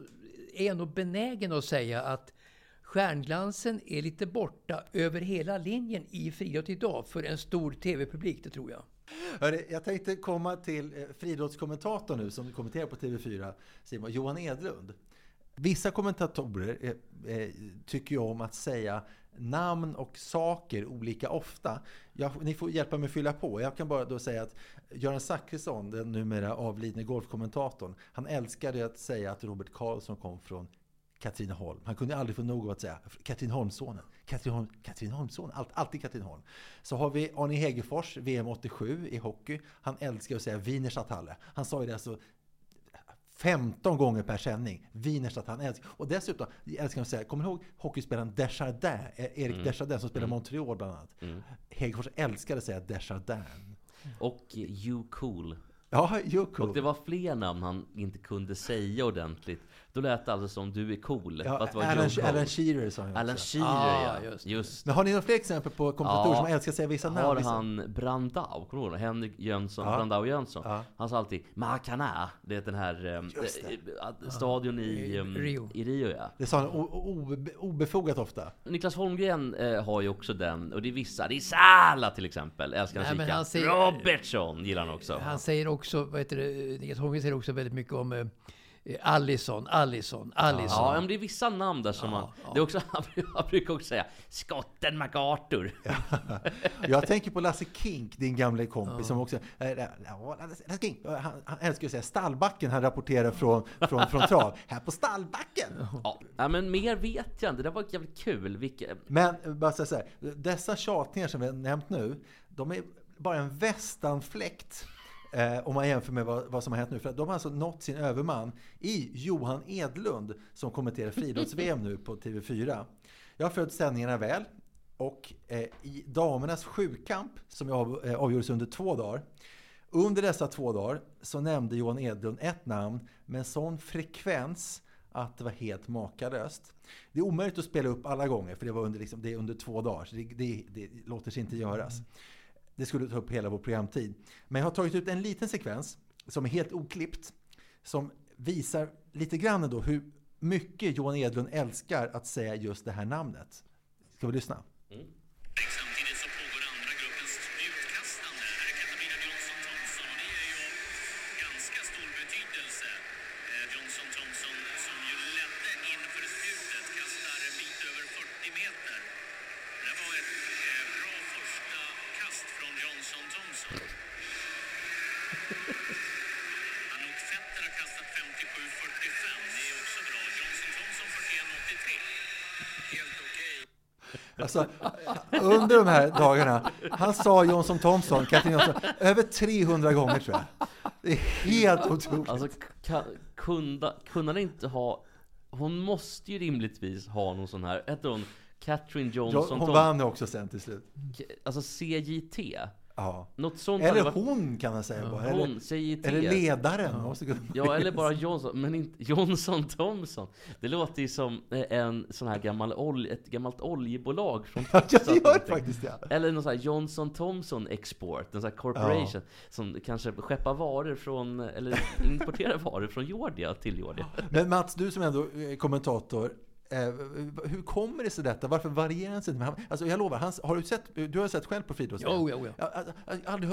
är jag nog benägen att säga att stjärnglansen är lite borta över hela linjen i friidrott idag för en stor tv-publik, det tror jag. Jag tänkte komma till eh, friidrottskommentatorn nu som kommenterar på TV4, Simon, Johan Edlund. Vissa kommentatorer eh, eh tycker ju om att säga namn och saker olika ofta. Jag, ni får hjälpa mig att fylla på. Jag kan bara då säga att Göran Zachrisson, den numera avlidne golfkommentatorn, han älskade att säga att Robert Karlsson kom från Katrineholm. Han kunde aldrig få nog av att säga Katrineholmssonen. Katrineholm, Katrineholmssonen. Allt, alltid Katrineholm. Så har vi Arne Hegerfors, VM 87 i hockey. Han älskar att säga Wienerstadthalle. Han sa ju det alltså 15 gånger per sändning. Wienerstadt, han älskar. Och dessutom älskar han att säga, kommer du ihåg hockeyspelaren Desjardins? Eh, Erik Mm. Desjardins som spelar Mm. Montreal bland annat. Mm. Hegerfors älskade att säga Desjardins. Och You Cool. Ja, You Cool. Och det var fler namn han inte kunde säga ordentligt. Då lät det alltså som du är cool. Ja, fast var Alan, Joe Alan. Shearer sa Alan också. Shearer, Ah, ja. just Just. Men har ni några fler exempel på kommentatorer som älskar att säga vissa namn? Har Vissa- han Brandau, kommer du ihåg? Henrik Jönsson, Ja. Brandau Jönsson. Ja. Han sa alltid Maracana, det är den här eh, Just det. eh, stadion i, I eh, Rio. i Rio ja. Det sa han obefogat ofta. Niklas Holmgren eh, har ju också den, och det är vissa, det är Sala till exempel, älskar Nej, han säger- Robertson gillar han också. Han säger också, vad heter det, Niklas Holmgren säger också väldigt mycket om eh, Allison, Allison, Allison. Ja, men det är vissa namn där som man... Det är också, han brukar också säga Skotten MacArthur. Jag tänker på Lasse Kink, din gamla kompis, som också... äh, ja, Lasse Kink, han, han älskar att säga stallbacken, han rapporterar från, från, från trav. Här på stallbacken! Ja, ja, men mer vet jag inte. Det var jävligt kul. Vilka, Men eh, bara säga så här, dessa tjatningar som vi har nämnt nu, de är bara en västanfläkt eh, om man jämför med vad, vad som har hänt nu. För de har alltså nått sin överman i Johan Edlund som kommenterar friidrotts-VM nu på TV4. Jag har följt sändningarna väl och eh, i damernas sjukamp som av, eh, avgjordes under två dagar under dessa två dagar så nämnde Johan Edlund ett namn med en sån frekvens att det var helt makalöst. Det är omöjligt att spela upp alla gånger för det, var under, liksom, det är under två dagar. Så det, det, det låter sig inte göras. Det skulle ta upp hela vår programtid. Men jag har tagit ut en liten sekvens som är helt oklippt. Som visar lite grann då hur mycket Johan Edlund älskar att säga just det här namnet. Ska vi lyssna? Alltså, under de här dagarna, han sa Johnson Thompson, Katrin Johnson, över 300 gånger tror jag. Det är helt otroligt. alltså, kunde, kunde han inte ha... Hon måste ju rimligtvis ha någon sån här... Hette hon Catherine Ja, Johnson? hon vann också sen till slut. Alltså CJT? Ja. Något sånt Eller varit- hon kan man säga bara. Hon, Eller, eller ledaren. Kunna- Ja, eller bara Johnson, men inte Johnson Thompson. Det låter ju som eh, en sån här gammal olj, ett gammalt oljebolag från Ja, det gör någonting. faktiskt det. Eller någon sån här Johnson Thompson Export, en sån här corporation som kanske skeppar varor från, eller importerar varor från Georgia till Georgia. Men Mats, du som ändå är kommentator. Eh, hur kommer det sig detta? Varför varierar han sig? inte? Alltså jag lovar, han, har du sett, du har sett själv på friidrotts Jo, jo, jo. Har aldrig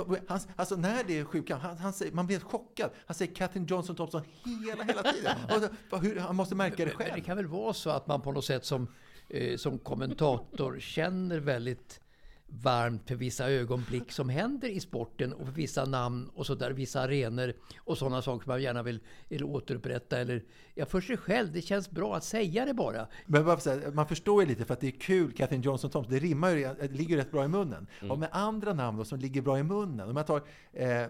alltså när det är sjukan, han, han säger, man blir chockad. Han säger Katrin Johnson Thompson hela, hela tiden. Och, hur, han måste märka det Men det själv. kan väl vara så att man på något sätt som, eh, som kommentator känner väldigt varmt för vissa ögonblick som händer i sporten och för vissa namn och så där, vissa arenor och sådana saker som man gärna vill, vill återupprätta. Eller, ja, för sig själv, det känns bra att säga det bara. Men bara för säga, man förstår ju lite för att det är kul, Katrin Johnson Thompson, det rimmar ju, det ligger rätt bra i munnen. Och med andra namn då, som ligger bra i munnen, om jag tar eh,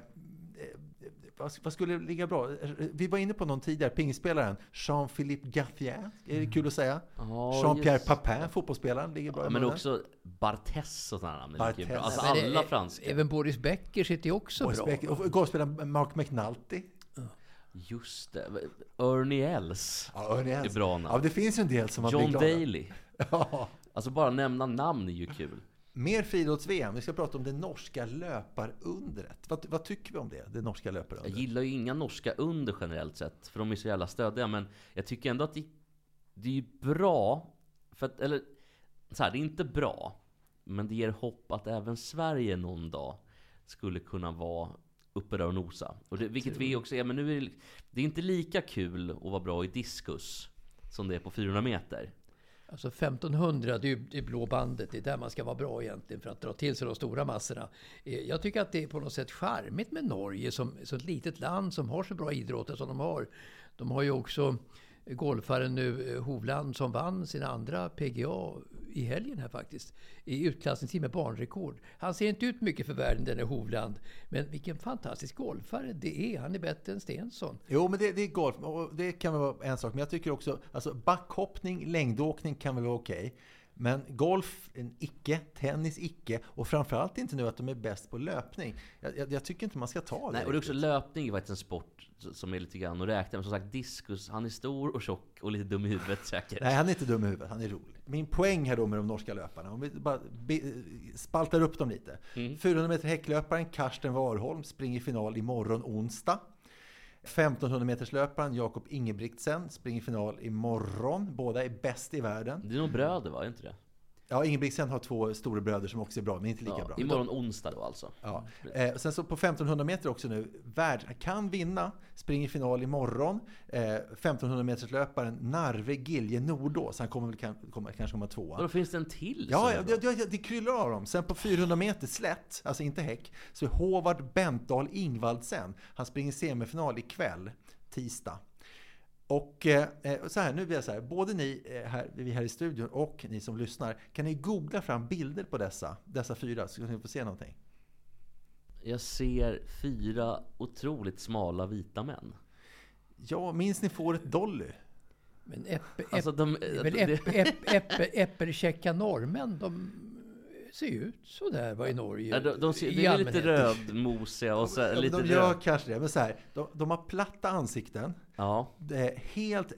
vad, skulle ligga bra? Vi var inne på någon tidigare, pingspelaren Jean-Philippe Gaffier, är det kul att säga? Ja, Jean-Pierre. Papin, fotbollsspelaren, ligger bra Ja, men också Barthes och sådana namn bra. Alltså alla franska. Även Boris Becker sitter ju också Boris bra. Becker. Och golfspelaren Mark McNulty. Just det. Ernie Els. Ja, Ernie Els. är bra namn. Ja, det finns ju en del som man John blir glada. Daly. Ja. Alltså bara nämna namn är ju kul. Mer friidrotts-VM. Vi ska prata om det norska löparundret. Vad, vad tycker vi om det? Det norska Jag löparundret? gillar ju inga norska under generellt sett, för de är så jävla stödiga. Men jag tycker ändå att det, det är bra, för att, eller så här, det är inte bra, men det ger hopp att även Sverige någon dag skulle kunna vara uppe där och nosa. Och det, vilket vi också är, men nu är det, det är inte lika kul att vara bra i diskus som det är på 400 meter. Alltså 1500, det är ju det blå bandet. Det är där man ska vara bra egentligen för att dra till sig de stora massorna. Eh, jag tycker att det är på något sätt charmigt med Norge som, som ett litet land som har så bra idrotter som de har. De har ju också golfaren nu, eh, Hovland, som vann sin andra PGA i helgen här faktiskt. I utklassningstid med banrekord. Han ser inte ut mycket för världen den är Hovland. Men vilken fantastisk golfare det är. Han är bättre än Stensson. Jo, men det, det är golf. Och det kan väl vara en sak. Men jag tycker också, alltså backhoppning, längdåkning kan väl vara okej. Men golf, en icke. Tennis, icke. Och framförallt inte nu att de är bäst på löpning. Jag, jag, jag tycker inte man ska ta det. Nej, och det är också löpning är faktiskt en sport som är lite grann att räkna med. Som sagt, diskus, han är stor och tjock och lite dum i huvudet säkert. Nej, han är inte dum i huvudet. Han är rolig. Min poäng här då med de norska löparna, om vi bara be, spaltar upp dem lite. Mm. 400 meter häcklöparen Karsten Warholm springer final imorgon onsdag. 1500 meters löparen Jakob Ingebrigtsen springer final imorgon. Båda är bäst i världen. Det är nog bröder va? Är inte det? Ja, Ingebrigtsen har två stora bröder som också är bra, men inte lika Ja, bra. imorgon onsdag då alltså. Ja. Eh, sen så på 1500 meter också nu, värld, kan vinna, springer final imorgon. Eh, 1500 meters löparen Narve Gilje Nordås, han kommer väl kan, kommer, kanske komma tvåa. Vadå, finns det en till? Ja, ja det, det, det kryllar av dem. Sen på 400 meter slätt, alltså inte häck, så är Håvard Bentdahl Ingvaldsen. Han springer semifinal ikväll, tisdag. Och eh, så här, nu blir jag så här, både ni eh, här, vi här i studion och ni som lyssnar, kan ni googla fram bilder på dessa, dessa fyra så kan ni få se någonting. Jag ser fyra otroligt smala vita män. Ja, minns ni fåret Dolly? Men äppe, Alltså, de- väl äppelkäcka norrmän, de ser ju ut sådär va, i Norge. Ja, de, de ser, i är lite rödmosiga och så, Ja, lite de gör röd. kanske det, men så här, de, de har platta ansikten. Ja. Helt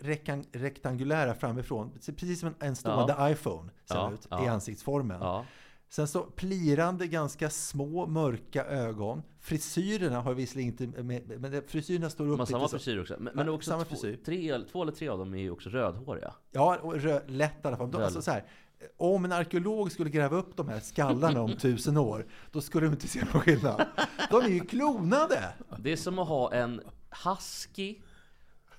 rektangulära framifrån. Precis som en, en stående iPhone ser Ja, ut i ja. ansiktsformen. Ja. Sen så plirande, ganska små, mörka ögon. Frisyrerna har visserligen inte... Med, men frisyrerna står upp lite samma frisyr också. Men, men Ja, också samma två, frisyr. tre, två eller tre av dem är ju också rödhåriga. Ja, och rö, lätt i alla fall. De, alltså så här, om en arkeolog skulle gräva upp de här skallarna om tusen år, då skulle de inte se någon skillnad. De är ju klonade! Det är som att ha en husky,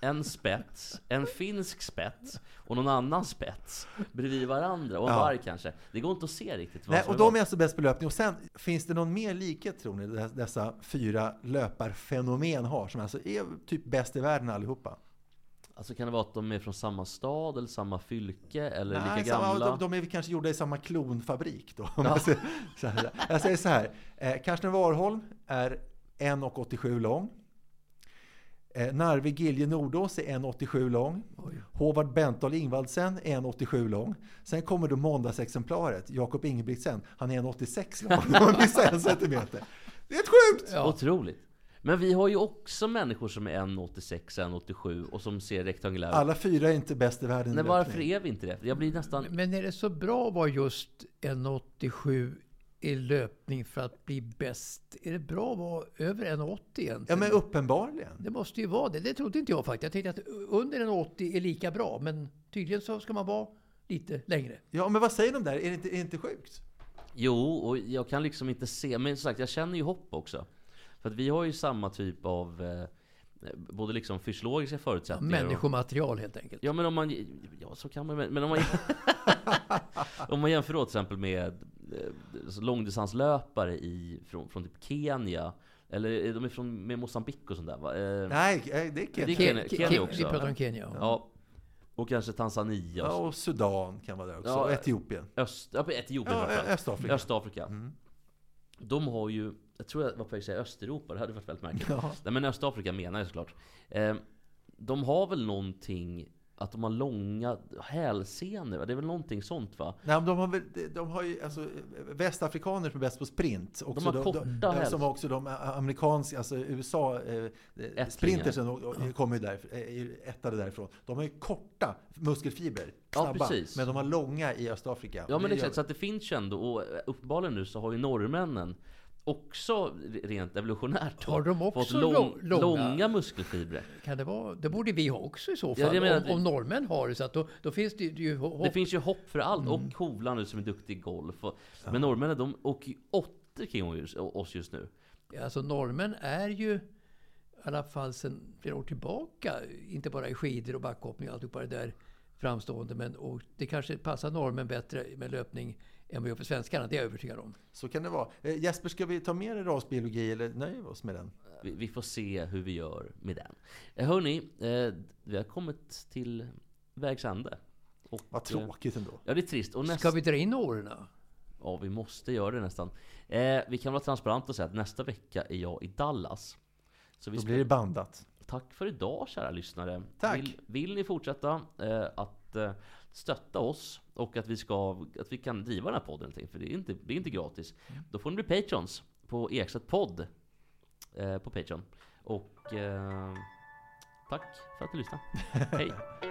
en spets, en finsk spets och någon annan spets bredvid varandra. Och en Ja. varg kanske. Det går inte att se riktigt vad Nej, och de är alltså bäst på löpning. Och sen, finns det någon mer likhet tror ni, dess- dessa fyra löparfenomen har, som alltså är typ bäst i världen allihopa? Alltså kan det vara att de är från samma stad eller samma fylke eller Nej, lika samma, gamla? de, de är kanske gjorda i samma klonfabrik då. Ja. jag, säger, så här. jag säger så här, eh, Karsten Warholm är 1,87 lång. Eh, Narve Gilje Nordås är 1,87 lång. Håvard Bentdahl Ingvaldsen är 1,87 lång. Sen kommer då måndagsexemplaret, Jakob Ingebrigtsen. Han är 1,86 lång. Han missar en centimeter. Det är helt sjukt! Otroligt. Men vi har ju också människor som är 1,86, 1,87 och som ser rektangulära Alla fyra är inte bäst i världen Nej, varför är vi inte det? Jag blir nästan... Men är det så bra att vara just 1,87 i löpning för att bli bäst? Är det bra att vara över 1,80 egentligen? Ja, men uppenbarligen. Det måste ju vara det. Det trodde inte jag faktiskt. Jag tänkte att under 1,80 är lika bra. Men tydligen så ska man vara lite längre. Ja, men vad säger de där? Är det inte, är det inte sjukt? Jo, och jag kan liksom inte se, men som sagt, jag känner ju hopp också. För att vi har ju samma typ av eh, både liksom fysiologiska förutsättningar och- Människomaterial helt enkelt. Ja men om man, ja så kan man men om man Om man jämför då till exempel med eh, långdistanslöpare i, från, från typ Kenya Eller är de är från med Mosambik och sånt där va? Eh, Nej, eh, det är det är Kenya. Kenya, Ke- Kenya Ke- också vi pratar om Kenya, ja. Ja Och kanske Tanzania Ja, och och Sudan kan vara där också. Ja, och Etiopien. Öst, ja, Etiopien Ja. Östafrika. Östafrika. Mm. De har ju, jag tror jag var på väg att säga Östeuropa, det hade varit väldigt märkligt. Ja. Nej men Östafrika menar jag såklart. Eh, de har väl någonting, att de har långa hälsenor, va? det är väl någonting sånt va? Nej, men de har, väl, de har ju alltså, västafrikaner som är bäst på sprint. Också har korta de, häls- Som också de amerikanska, alltså USA, eh, sprintersen kommer ju där, är ju ättade därifrån. De har ju korta muskelfibrer, Ja, snabba, precis. men de har långa i Östafrika. Ja men det exakt, så att det finns ju ändå, och uppenbarligen nu så har ju norrmännen också rent evolutionärt Har de också fått lång, lång- långa- långa muskelfibrer. Kan det vara? Det borde vi ha också i så Ja, fall. menar om, att vi- om norrmän har det. Så att då, då finns det ju hopp. Det finns ju hopp för allt. Mm. Och Hovland nu som är duktig i golf. Och, Men norrmännen de åker ju åtter kring oss just nu. Alltså norrmän är ju i alla fall sedan flera år tillbaka, inte bara i skidor och backhoppning och alltihopa det där framstående. Men och det kanske passar norrmän bättre med löpning än vad gör för svenskarna. Det är jag övertygad om. Så kan det vara. Eh, Jesper, ska vi ta med rasbiologi eller nöjer vi oss med den? Vi, vi får se hur vi gör med den. Eh, Hörni, eh, vi har kommit till vägs ände. Och, Vad tråkigt ändå. Ja, det är trist. Och nästa... Ska vi dra in åren? Ja, vi måste göra det nästan. Eh, vi kan vara transparenta och säga att nästa vecka är jag i Dallas. Så vi Då ska- blir det bandat. Tack för idag kära lyssnare. Tack. Vill, vill ni fortsätta eh, att eh, stötta oss och att vi, ska, att vi kan driva den här podden för det är inte, det är inte gratis. Då får ni bli patrons på Ekstedt podd eh, på Patreon. Och eh, tack för att du lyssnade. Hej!